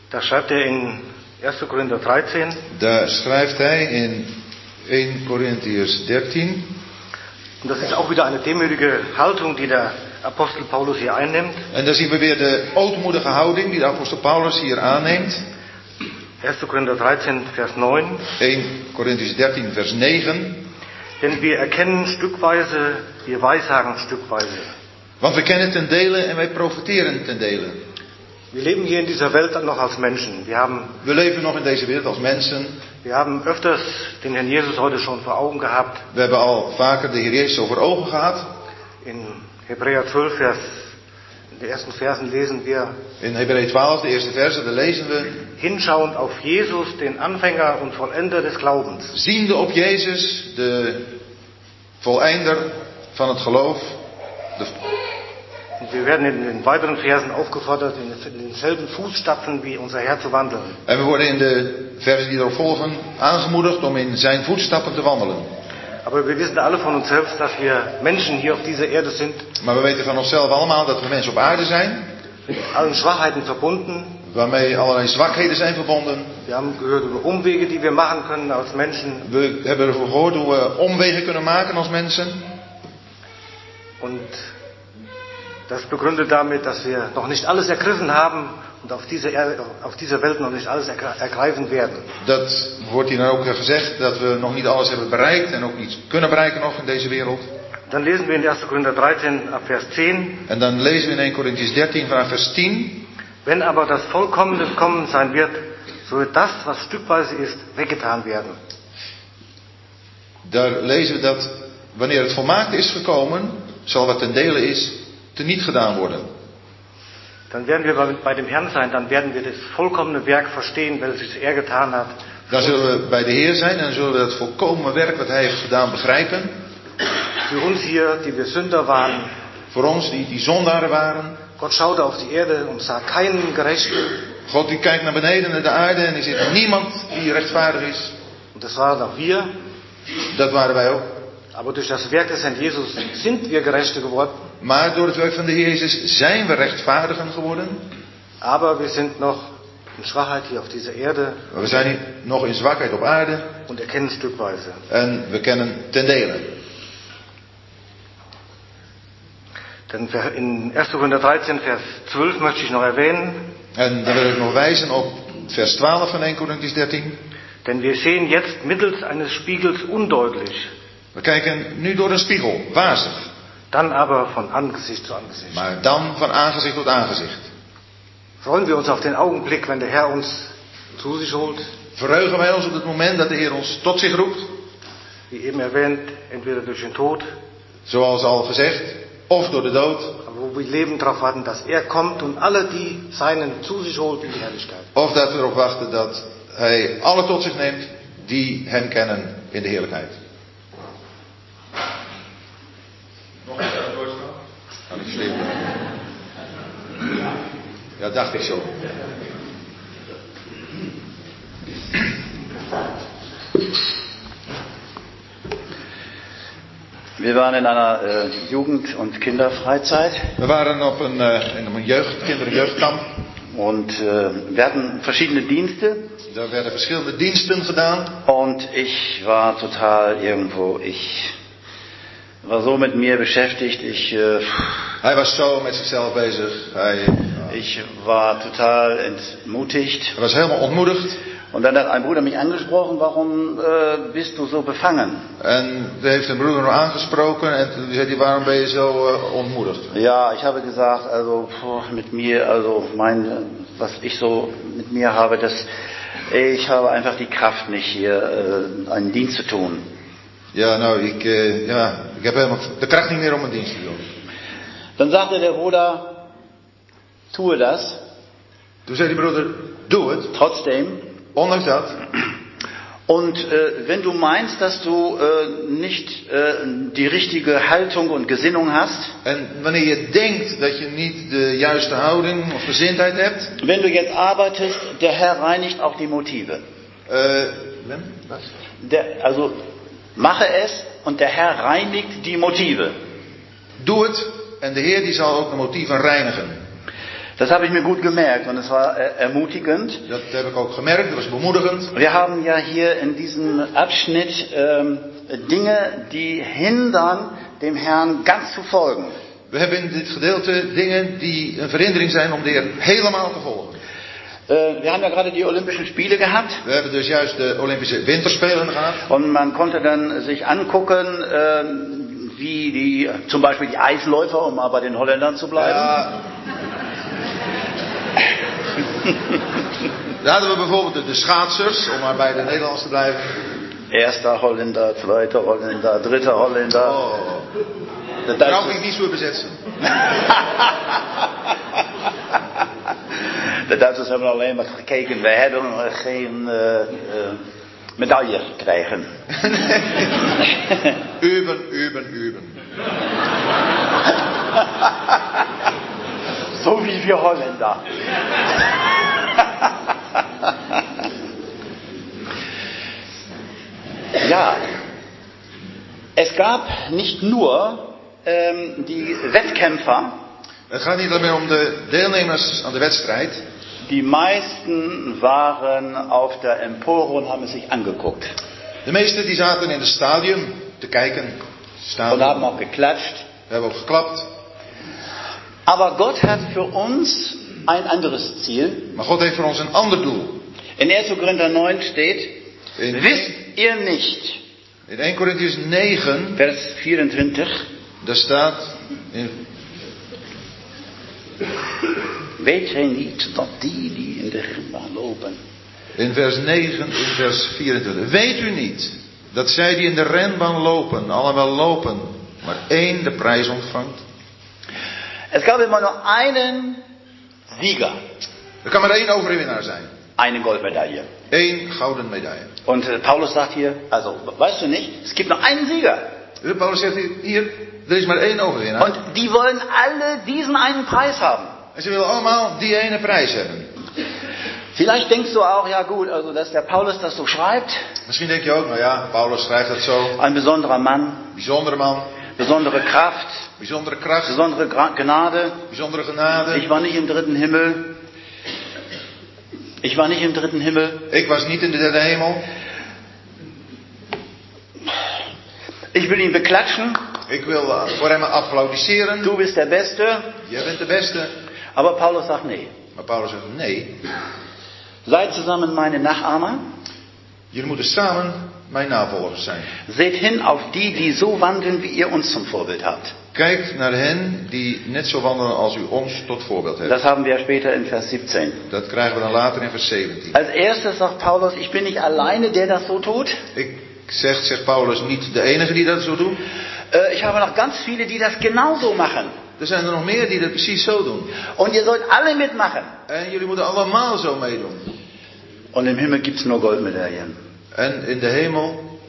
Da schreibt er in 1. Korinther 13, Daar schrijft hij in 1 Corinthians 13. und das ist auch wieder eine demütige Haltung, die der Apostel Paulus hier einnimmt. En dan zien we weer de ootmoedige houding die de apostel Paulus hier aanneemt. 1. Korinther 13, Vers 9. 1 Corinthians 13 vers 9. Denn wir erkennen stückweise, wir weissagen stückweise. Want we kennen ten dele en wij profiteren ten dele. Wir leben hier in dieser Welt noch als Menschen. Wir haben, We leven nog in deze wereld als mensen. wir haben öfters den Herrn Jesus heute schon vor Augen gehabt. We hebben al vaker de Heer Jezus over ogen gehad. In Hebräer 12, Vers, in den ersten Versen lesen wir, In Hebreeën 12, de eerste verse, daar lezen we. hinschauend auf Jesus, den Anfänger und Vollender des Glaubens, Ziende op Jezus, de voleinder van het geloof. De, Und wir werden in den weiteren Versen aufgefordert, in denselben Fußstapfen wie unser Herr zu wandeln. en we worden in de versen die erop volgen aangemoedigd om in zijn voetstappen te wandelen. Aber wir wissen alle von uns selbst, dass wir Menschen hier auf dieser Erde sind, Maar we weten van onszelf allemaal dat we mensen op aarde zijn, mit allen Schwachheiten verbunden. waarmee allerlei zwakheden zijn verbonden. Wir haben gehört über Umwege, die wir machen können als Menschen. We hebben ervoor gehoord hoe we omwegen kunnen maken als mensen. Und das begründet damit, dass wir noch nicht alles ergriffen haben und auf dieser, Erde, auf dieser Welt noch nicht alles ergre- ergreifen werden. Dat wordt hier dan ook gezegd dat we nog niet alles hebben bereikt en ook niet kunnen bereiken nog in deze wereld. Dann lesen wir in 1. Korinther 13 ab Vers 10. En dan lezen we in 1 Corinthians 13 vanaf vers 10. Wenn aber das Vollkommene kommen sein wird, so wird das, was stückweise ist, weggetan werden. Daar lezen we dat wanneer het volmaakt is gekomen, zal wat ten dele is, teniet gedaan worden. Dann werden wir bei- bei dem Herrn sein, dann werden wir das vollkommene Werk verstehen, welches er getan hat. Dan zullen we bij de Heer zijn en dan zullen we dat volkomen werk wat Hij heeft gedaan begrijpen. Für uns hier, die wir Sünder waren, Voor ons die, die zondaren waren. Gott schaute auf die Erde und sah keinen Gerechten. God die kijkt naar beneden naar de aarde en er zit niemand die rechtvaardig is. Das waren auch wir. Dat waren wij ook. Aber durch das Werk des Herrn Jesus sind wir Gerechte geworden. Maar door het werk van de Heer Jezus zijn we rechtvaardigen geworden. Aber wir sind noch in Schwachheit hier auf dieser Erde Maar we zijn nog in zwakheid op aarde und erkennen stückweise. en we kennen ten dele. Denn in 1. Korinther 13, Vers 12 möchte ich noch erwähnen, En dan wil ik nog wijzen op vers 12 van 1 Corinthians 13. denn wir sehen jetzt mittels eines Spiegels undeutlich, We kijken nu door een spiegel, wazig. Dann aber von Angesicht zu Angesicht. Maar dan van aangezicht tot aangezicht. Freuen wir uns auf den Augenblick, wenn der Herr uns zu sich holt, Verheugen wij ons op het moment dat de Heer ons tot zich roept. wie eben erwähnt, entweder durch den Tod, Zoals al gezegd, of door de dood, wo wir leben darauf warten, dass er kommt und alle, die Seinen zu sich holt in die Herrlichkeit. of dat we erop wachten dat Hij alle tot zich neemt die Hem kennen in de heerlijkheid. Ja, dacht ik zo. Wir waren in einer äh, Jugend- und Kinderfreizeit We waren op een, eh, in een jeugd, kinder- en jeugdkamp. und äh, wir hatten verschiedene Dienste Daar werden verschillende diensten gedaan. und ich war total irgendwo, ich war so mit mir beschäftigt, ich, äh, Hij was zo met zichzelf bezig. Hij, ich war total entmutigt. hij was helemaal ontmoedigd. Und dann hat ein Bruder mich angesprochen, warum äh, bist du so befangen? En er heeft een broeder nog aangesproken. En toen zei waarom ben je zo eh, ontmoedigd? Ja, ich habe gesagt, also boah, mit mir, also mein, äh, was ich so mit mir habe, das, ich habe einfach die Kraft nicht hier äh, einen Dienst zu tun. Ja, nou, ik, eh, ja, ik heb helemaal de kracht niet meer om een dienst te doen. Dann sagte der Bruder, tue das, zei die broeder, doe het. trotzdem. Ondanks dat. Und äh, wenn du meinst, dass du äh, nicht äh, die richtige Haltung und Gesinnung hast, En wanneer je denkt dat je niet de juiste houding of gezindheid hebt. wenn du jetzt arbeitest, der Herr reinigt auch die Motive. eh, Wem? Was? Der, also mache es und der Herr reinigt die Motive. Doe het. En de Heer die zal ook de motieven reinigen. Das habe ich mir gut gemerkt und es war äh, ermutigend. Dat heb ik ook gemerkt, dat was bemoedigend. Wir haben ja hier in diesem Abschnitt ähm, Dinge, die hindern, dem Herrn ganz zu folgen. We hebben in dit gedeelte dingen die een verhindering zijn om de Heer helemaal te volgen. Äh, wir haben ja gerade die Olympischen Spiele gehabt We hebben dus juist de Olympische Winterspelen gehad. und man konnte dann sich angucken, ähm, wie die, zum Beispiel die Eisläufer, um mal bei den Holländern zu bleiben. Ja. Daar hadden we bijvoorbeeld de, schaatsers, om maar bij de Nederlanders te blijven. Erster Holländer, zweiter Holländer, dritter Holländer. Oh, De brauche Duitsers, ich nicht so übersetzen. de Duitsers hebben alleen maar gekeken. Wij hebben geen eh, eh, medaille gekregen. Üben, üben, üben. So wie wir Holländer. ja. Es gab nicht nur ähm, die Wettkämpfer, Het gaat niet alleen om de deelnemers aan de wedstrijd. die meisten waren auf der Empore und haben es sich angeguckt De meesten die zaten in het stadium te kijken. und haben auch geklatscht. We hebben ook geklapt. Aber Gott hat für uns ein anderes Ziel. Maar God heeft voor ons een ander doel. In 1. Korinther 9 steht, In, wisst ihr nicht, in 1 Corinthians 9, Vers 24, daar staat in weet gij niet dat die die in de renbaan lopen, In vers 9, in vers 24. Weet u niet dat zij die in de renbaan lopen, allemaal lopen, maar één de prijs ontvangt? es gab immer nur einen Sieger, Er kan maar één overwinnaar zijn. eine Goldmedaille. Eén gouden medaille. Und äh, Paulus sagt hier, also weißt du nicht, es gibt nur einen Sieger. Paulus zegt hier, hier, er is maar één overwinnaar. Und die wollen alle diesen einen Preis haben. En ze willen allemaal die ene prijs hebben. Vielleicht denkst du auch, ja gut, also dass der Paulus das so schreibt, Misschien denk je ook, nou ja, Paulus schrijft dat zo. ein besonderer Mann, Bijzondere man, besondere Kraft, bijzondere kracht, besondere Gra Gnade. bijzondere genade. Ich war nicht im dritten Himmel. Ich war nicht im dritten Himmel. Ik was niet in de derde hemel. Ich will ihn beklatschen. Ik wil eh, voor hem applaudisseren. Du bist der Beste. Jij bent de beste. Aber Paulus sagt, nee. Maar Paulus zegt, nee, Seid zusammen meine Nachahmer. jullie moeten samen mijn navolgers zijn. Seht hin auf die, die so wandeln, wie ihr uns zum Vorbild habt. Kijk naar hen die net zo wandelen als u ons tot voorbeeld hebt. Das haben wir später in Vers 17. Dat krijgen we dan later in vers 17. Als erstes sagt Paulus, ich bin nicht alleine, der das so tut. Ik zeg, zegt Paulus, niet de enige die dat zo doen. Äh, Ich habe noch ganz viele, die das genauso machen. Er zijn er nog meer die dat precies zo doen. Und ihr sollt alle mitmachen. En jullie moeten allemaal zo meedoen. Und im Himmel gibt's nur Goldmedaillen. En in de hemel,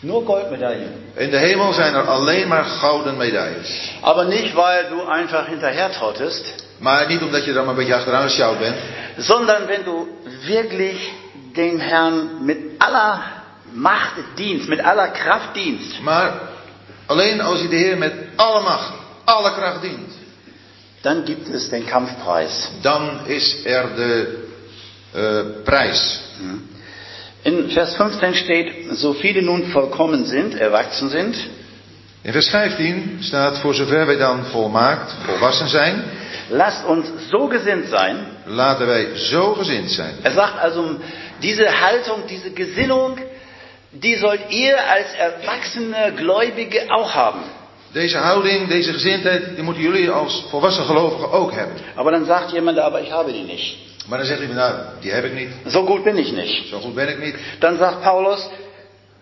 Nur Goldmedaillen. in de hemel zijn er alleen maar gouden medailles. Aber nicht, weil du einfach hinterher trottest, Maar niet omdat je er maar een beetje achteraan gesjouwd bent. sondern wenn du wirklich dem Herrn mit aller Macht dienst, mit aller Kraft dienst, Maar alleen als je de Heer met alle macht, alle kracht dient. dann gibt es den Kampfpreis. Dan is er de eh, prijs. In Vers 15 steht, so viele nun vollkommen sind, erwachsen sind, In vers 15 staat, voor zover wij dan volmaakt, volwassen zijn, lasst uns so gesinnt sein. laten wij zo gezind zijn. Er sagt also, diese Haltung, diese Gesinnung, die sollt ihr als erwachsene Gläubige auch haben. Deze houding, deze gezindheid, die moeten jullie als volwassen gelovigen ook hebben. Aber dann sagt jemand, aber ich habe die nicht. Maar dan zegt iemand, nou, die heb ik niet. So gut bin ich nicht. Zo goed ben ik niet. Dann sagt Paulus,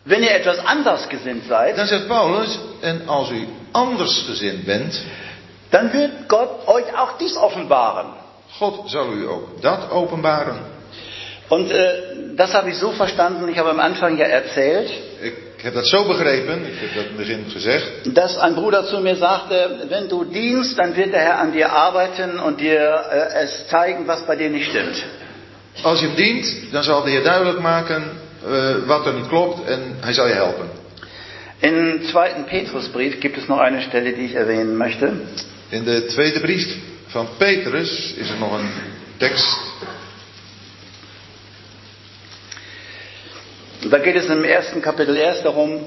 wenn ihr etwas anders gesinnt seid, Dan zegt Paulus, en als u anders gezind bent, dann wird Gott euch auch dies offenbaren. God zal u ook dat openbaren. Und äh, das habe ich so verstanden, ich habe am Anfang ja erzählt, Ik heb dat zo begrepen, ik heb dat in het begin gezegd, dass ein Bruder zu mir sagte, wenn du dienst, dann wird der Herr an dir arbeiten und dir äh, es zeigen, was bei dir nicht stimmt. Als je hem dient, dan zal de Heer duidelijk maken eh, wat er niet klopt en hij zal je helpen. Im zweiten Petrusbrief gibt es noch eine Stelle, die ich erwähnen möchte. In de tweede brief van Petrus is er nog een tekst. Da geht es im ersten Kapitel erst darum,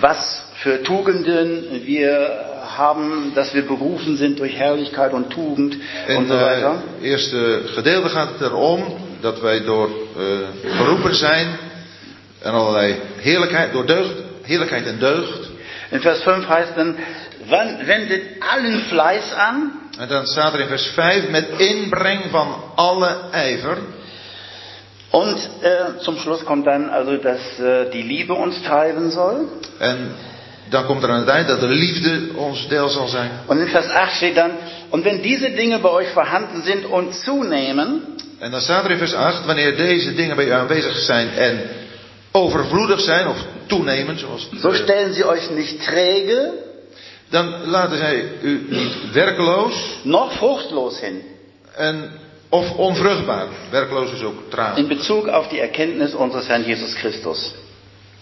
was für Tugenden wir haben, dass wir berufen sind durch Herrlichkeit und Tugend In und so het weiter. eerste gedeelte gaat het erom dat wij door eh, geroepen zijn en allerlei heerlijkheid, door deugd, heerlijkheid en deugd. In Vers 5 heißt dann, wann wendet allen Fleiß an En dan staat er in vers 5 met inbreng van alle ijver. Und äh, zum Schluss kommt dann also, dass äh, die Liebe uns treiben soll. En dan komt er aan het eind dat de liefde ons deel zal zijn. Und in Vers 8 steht dann, und wenn diese Dinge bei euch vorhanden sind und zunehmen, En dan staat er in vers 8, wanneer deze dingen bij u aanwezig zijn en overvloedig zijn of toenemen, zoals so stellen sie euch nicht träge, dan laten zij u niet werkeloos noch fruchtlos hin en, of onvruchtbaar. Werkloos is ook traag. in Bezug auf die Erkenntnis unseres Herrn Jesus Christus.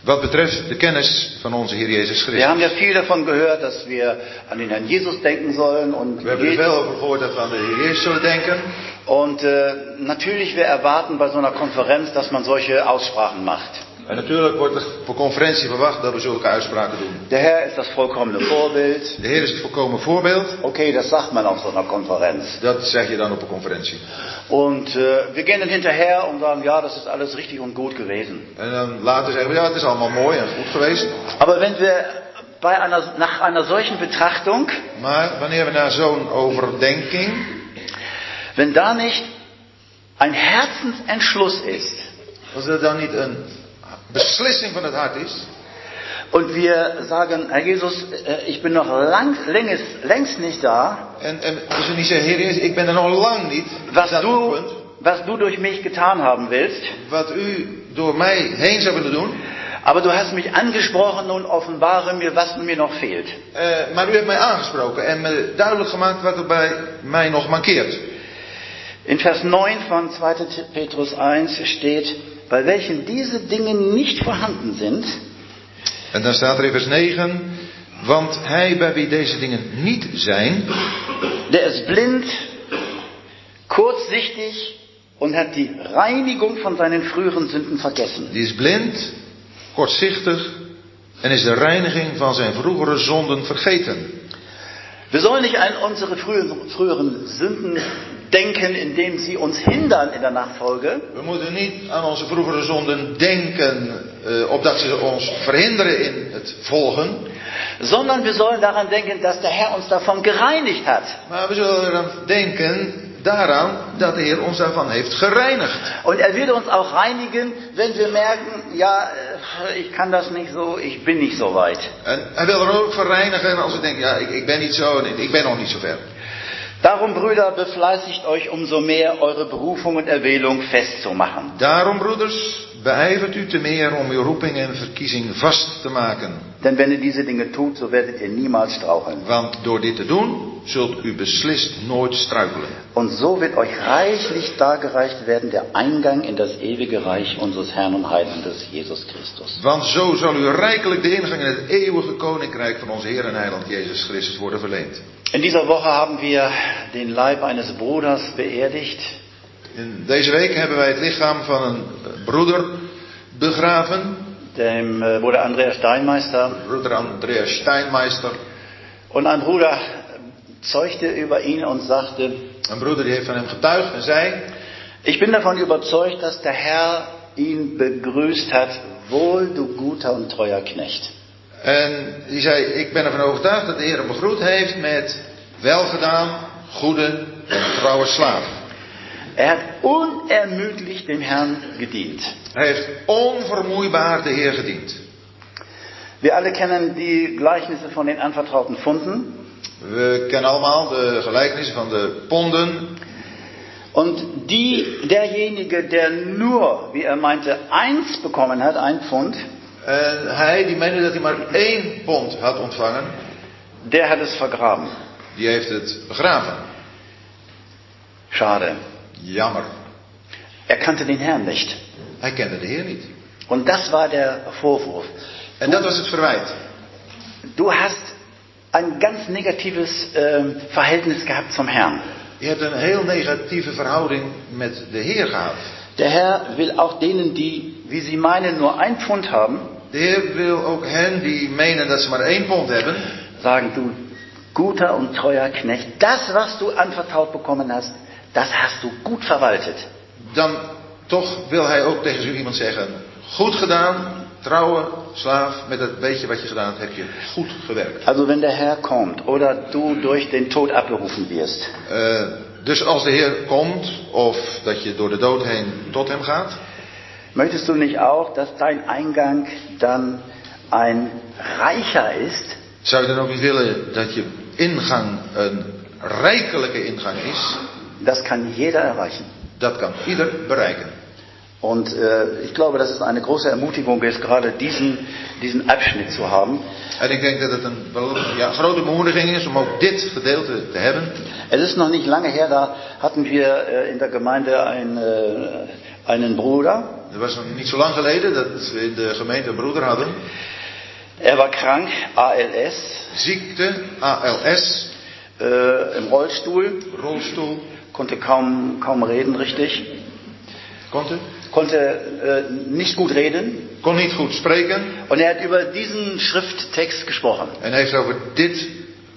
Wat betreft de kennis van onze Heer Jezus Christus. haben ja viel davon gehört, dass wir an den Herrn Jesus denken sollen und, We hebben er veel over gehoord dat we aan de Heer Jezus zullen denken. und äh, natürlich wir erwarten bei so einer Konferenz, dass man solche Aussprachen macht. En natuurlijk wordt er voor conferentie verwacht dat we zulke uitspraken doen. Der Herr ist das vollkommene Vorbild. De Heer is het volkomen voorbeeld. Okay, das sagt man auf so einer Konferenz. Dat zeg je dan op een conferentie. Und äh, wir gehen dann hinterher und sagen, ja, das ist alles richtig und gut gewesen. En dan later zeggen we, ja, het is allemaal mooi en goed geweest. Aber wenn wir bei einer, nach einer solchen Betrachtung, Maar wanneer we naar zo'n overdenking, wenn da nicht ein Herzensentschluss ist als er dan niet een beslissing van het hart is. und wir sagen, Herr Jesus, äh, ich bin noch lang, längst, längst nicht da, En, en als we niet zeggen, Heer Jezus, ik ben er nog lang niet. was du, was du durch mich getan haben willst, Wat u door mij heen zou willen doen. aber du hast mich angesprochen und offenbare mir, was mir noch fehlt. Eh, maar u hebt mij aangesproken en me duidelijk gemaakt wat er bij mij nog mankeert. In Vers 9 von 2. Petrus 1 steht, bei welchen diese Dinge nicht vorhanden sind, En dan staat er in vers 9. Want hij bij wie deze dingen niet zijn, der ist blind, kurzsichtig und hat die Reinigung von seinen früheren Sünden vergessen. die is blind, kortzichtig en is de reiniging van zijn vroegere zonden vergeten. Wir sollen nicht an unsere früheren, früheren Sünden denken, indem sie uns hindern in der Nachfolge, We moeten niet aan onze vroegere zonden denken, eh, opdat ze ons verhinderen in het volgen. sondern wir sollen daran denken, dass der Herr uns davon gereinigt hat. Maar we zullen denken daaraan dat de Heer ons daarvan heeft gereinigd. Und er wird uns auch reinigen, wenn wir merken, ja, äh, ich kann das nicht so, ich bin nicht so weit. En hij wil er ook voor reinigen als we denken, ja, ik, ik ben niet zo en ik ben nog niet zo ver. Darum, Brüder, befleißigt euch umso mehr, eure Berufung und Erwählung festzumachen. Daarom, broeders, beijvert u te meer om uw roeping en verkiezing vast te maken. Denn wenn ihr diese Dinge tut, so werdet ihr niemals straucheln. Want door dit te doen, zult u beslist nooit struikelen. Und so wird euch reichlich dargereicht werden der Eingang in das ewige Reich unseres Herrn und Heilandes Jesus Christus. Want zo zal u rijkelijk de ingang in het eeuwige koninkrijk van onze Heer en Heiland Jezus Christus worden verleend. In dieser Woche haben wir den Leib eines Bruders beerdigt. In deze week hebben wij het lichaam van een eh, broeder begraven. Dem äh, Bruder Andreas Steinmeister. Broeder Andreas Steinmeister. Und ein Bruder zeugte über ihn und sagte, Een broeder die heeft van hem getuigd en zei... ich bin davon überzeugt, dass der Herr ihn begrüßt hat, wohl du guter und treuer Knecht. En die zei, ik ben ervan overtuigd dat de Heer hem begroet heeft met welgedaan, goede en trouwe slaaf. Er hat unermüdlich dem Herrn gedient. Hij heeft onvermoeibaar de Heer gediend. Wir alle kennen die Gleichnisse von den anvertrauten Funden. We kennen allemaal de gelijkenissen van de ponden. Und die, derjenige, der nur, wie er meinte, eins bekommen hat, ein Pfund, En hij die meende dat hij maar één pond had ontvangen, der hat es vergraben. die heeft het begraven. Schade. Jammer. Er kannte den Herrn nicht. Hij kende de Heer niet. Und das war der Vorwurf. En dat was het verwijt. Du hast ein ganz negatives ähm, Verhältnis gehabt zum Herrn. Je hebt een heel negatieve verhouding met de Heer gehad. Der Herr will auch denen, die, wie sie meinen, nur ein Pfund haben, De Heer wil ook hen die menen dat ze maar één pond hebben, sagen, du guter und treuer Knecht, das, was du anvertraut bekommen hast, das hast du gut verwaltet. dan toch wil hij ook tegen zo iemand zeggen: Goed gedaan, trouwe slaaf, met het beetje wat je gedaan hebt, heb je goed gewerkt. Also wenn der Herr kommt oder du durch den Tod abberufen wirst, Eh, dus als de Heer komt, of dat je door de dood heen tot hem gaat, möchtest du nicht auch, dass dein Eingang dann ein reicher ist? zou je dan ook niet willen dat je ingang een rijkelijke ingang is? Das kann jeder erreichen. Dat kan ieder bereiken. Und äh, ich glaube, dass es eine große Ermutigung ist, gerade diesen, diesen Abschnitt zu haben. En ik denk dat het een wel- ja, grote bemoediging is om ook dit gedeelte te hebben. Es ist noch nicht lange her, da hatten wir äh, in der Gemeinde ein, äh, einen Bruder. Er was nog niet zo lang geleden dat we in de gemeente een broeder hadden. Er war krank, ALS, Ziekte, ALS, äh, im Rollstuhl, rolstoel. Konnte kaum, kaum reden richtig, Konnte? konnte äh, nicht gut reden. Kon niet goed spreken. Und er hat über diesen Schrifttext gesprochen En heeft over dit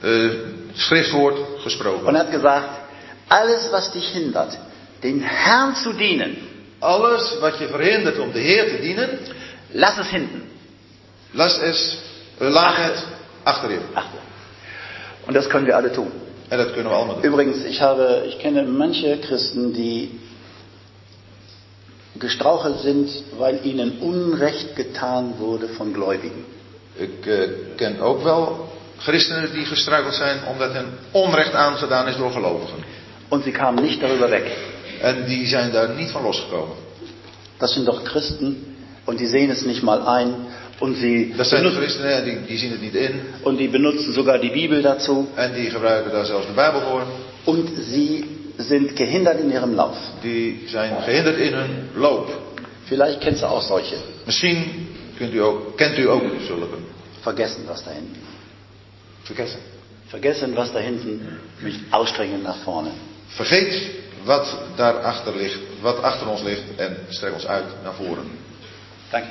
eh, schriftwoord gesproken. und hat gesagt, alles was dich hindert, den Herrn zu dienen, Alles wat je verhindert om de Heer te dienen, lass es hinten. las es, eh, laat het achter je. Achte. Und das können wir alle tun. En dat kunnen we allemaal doen. Übrigens, ich habe, ich kenne manche Christen, die gestrauchelt sind, weil ihnen Unrecht getan wurde von Gläubigen. Ik eh, ken ook wel christenen die gestruikeld zijn omdat hen onrecht aangedaan is door gelovigen. Und sie kamen nicht darüber weg. En die zijn daar niet van losgekomen. Das sind doch Christen und die sehen es nicht mal ein und sie, zijn de benutzen, christenen, die, die zien het niet in. und die benutzen sogar die Bibel dazu En die gebruiken daar zelfs de Bijbel voor. und sie sind gehindert in ihrem Lauf. Die zijn gehinderd in hun loop. Vielleicht kennst du auch solche. Misschien kunt u ook, kent u ook zulke. Vergessen, was da hinten. Vergessen. Vergessen, was da hinten mit Ausstrecken nach vorne. Vergeet wat daarachter ligt, wat achter ons ligt en strek ons uit naar voren. Danke.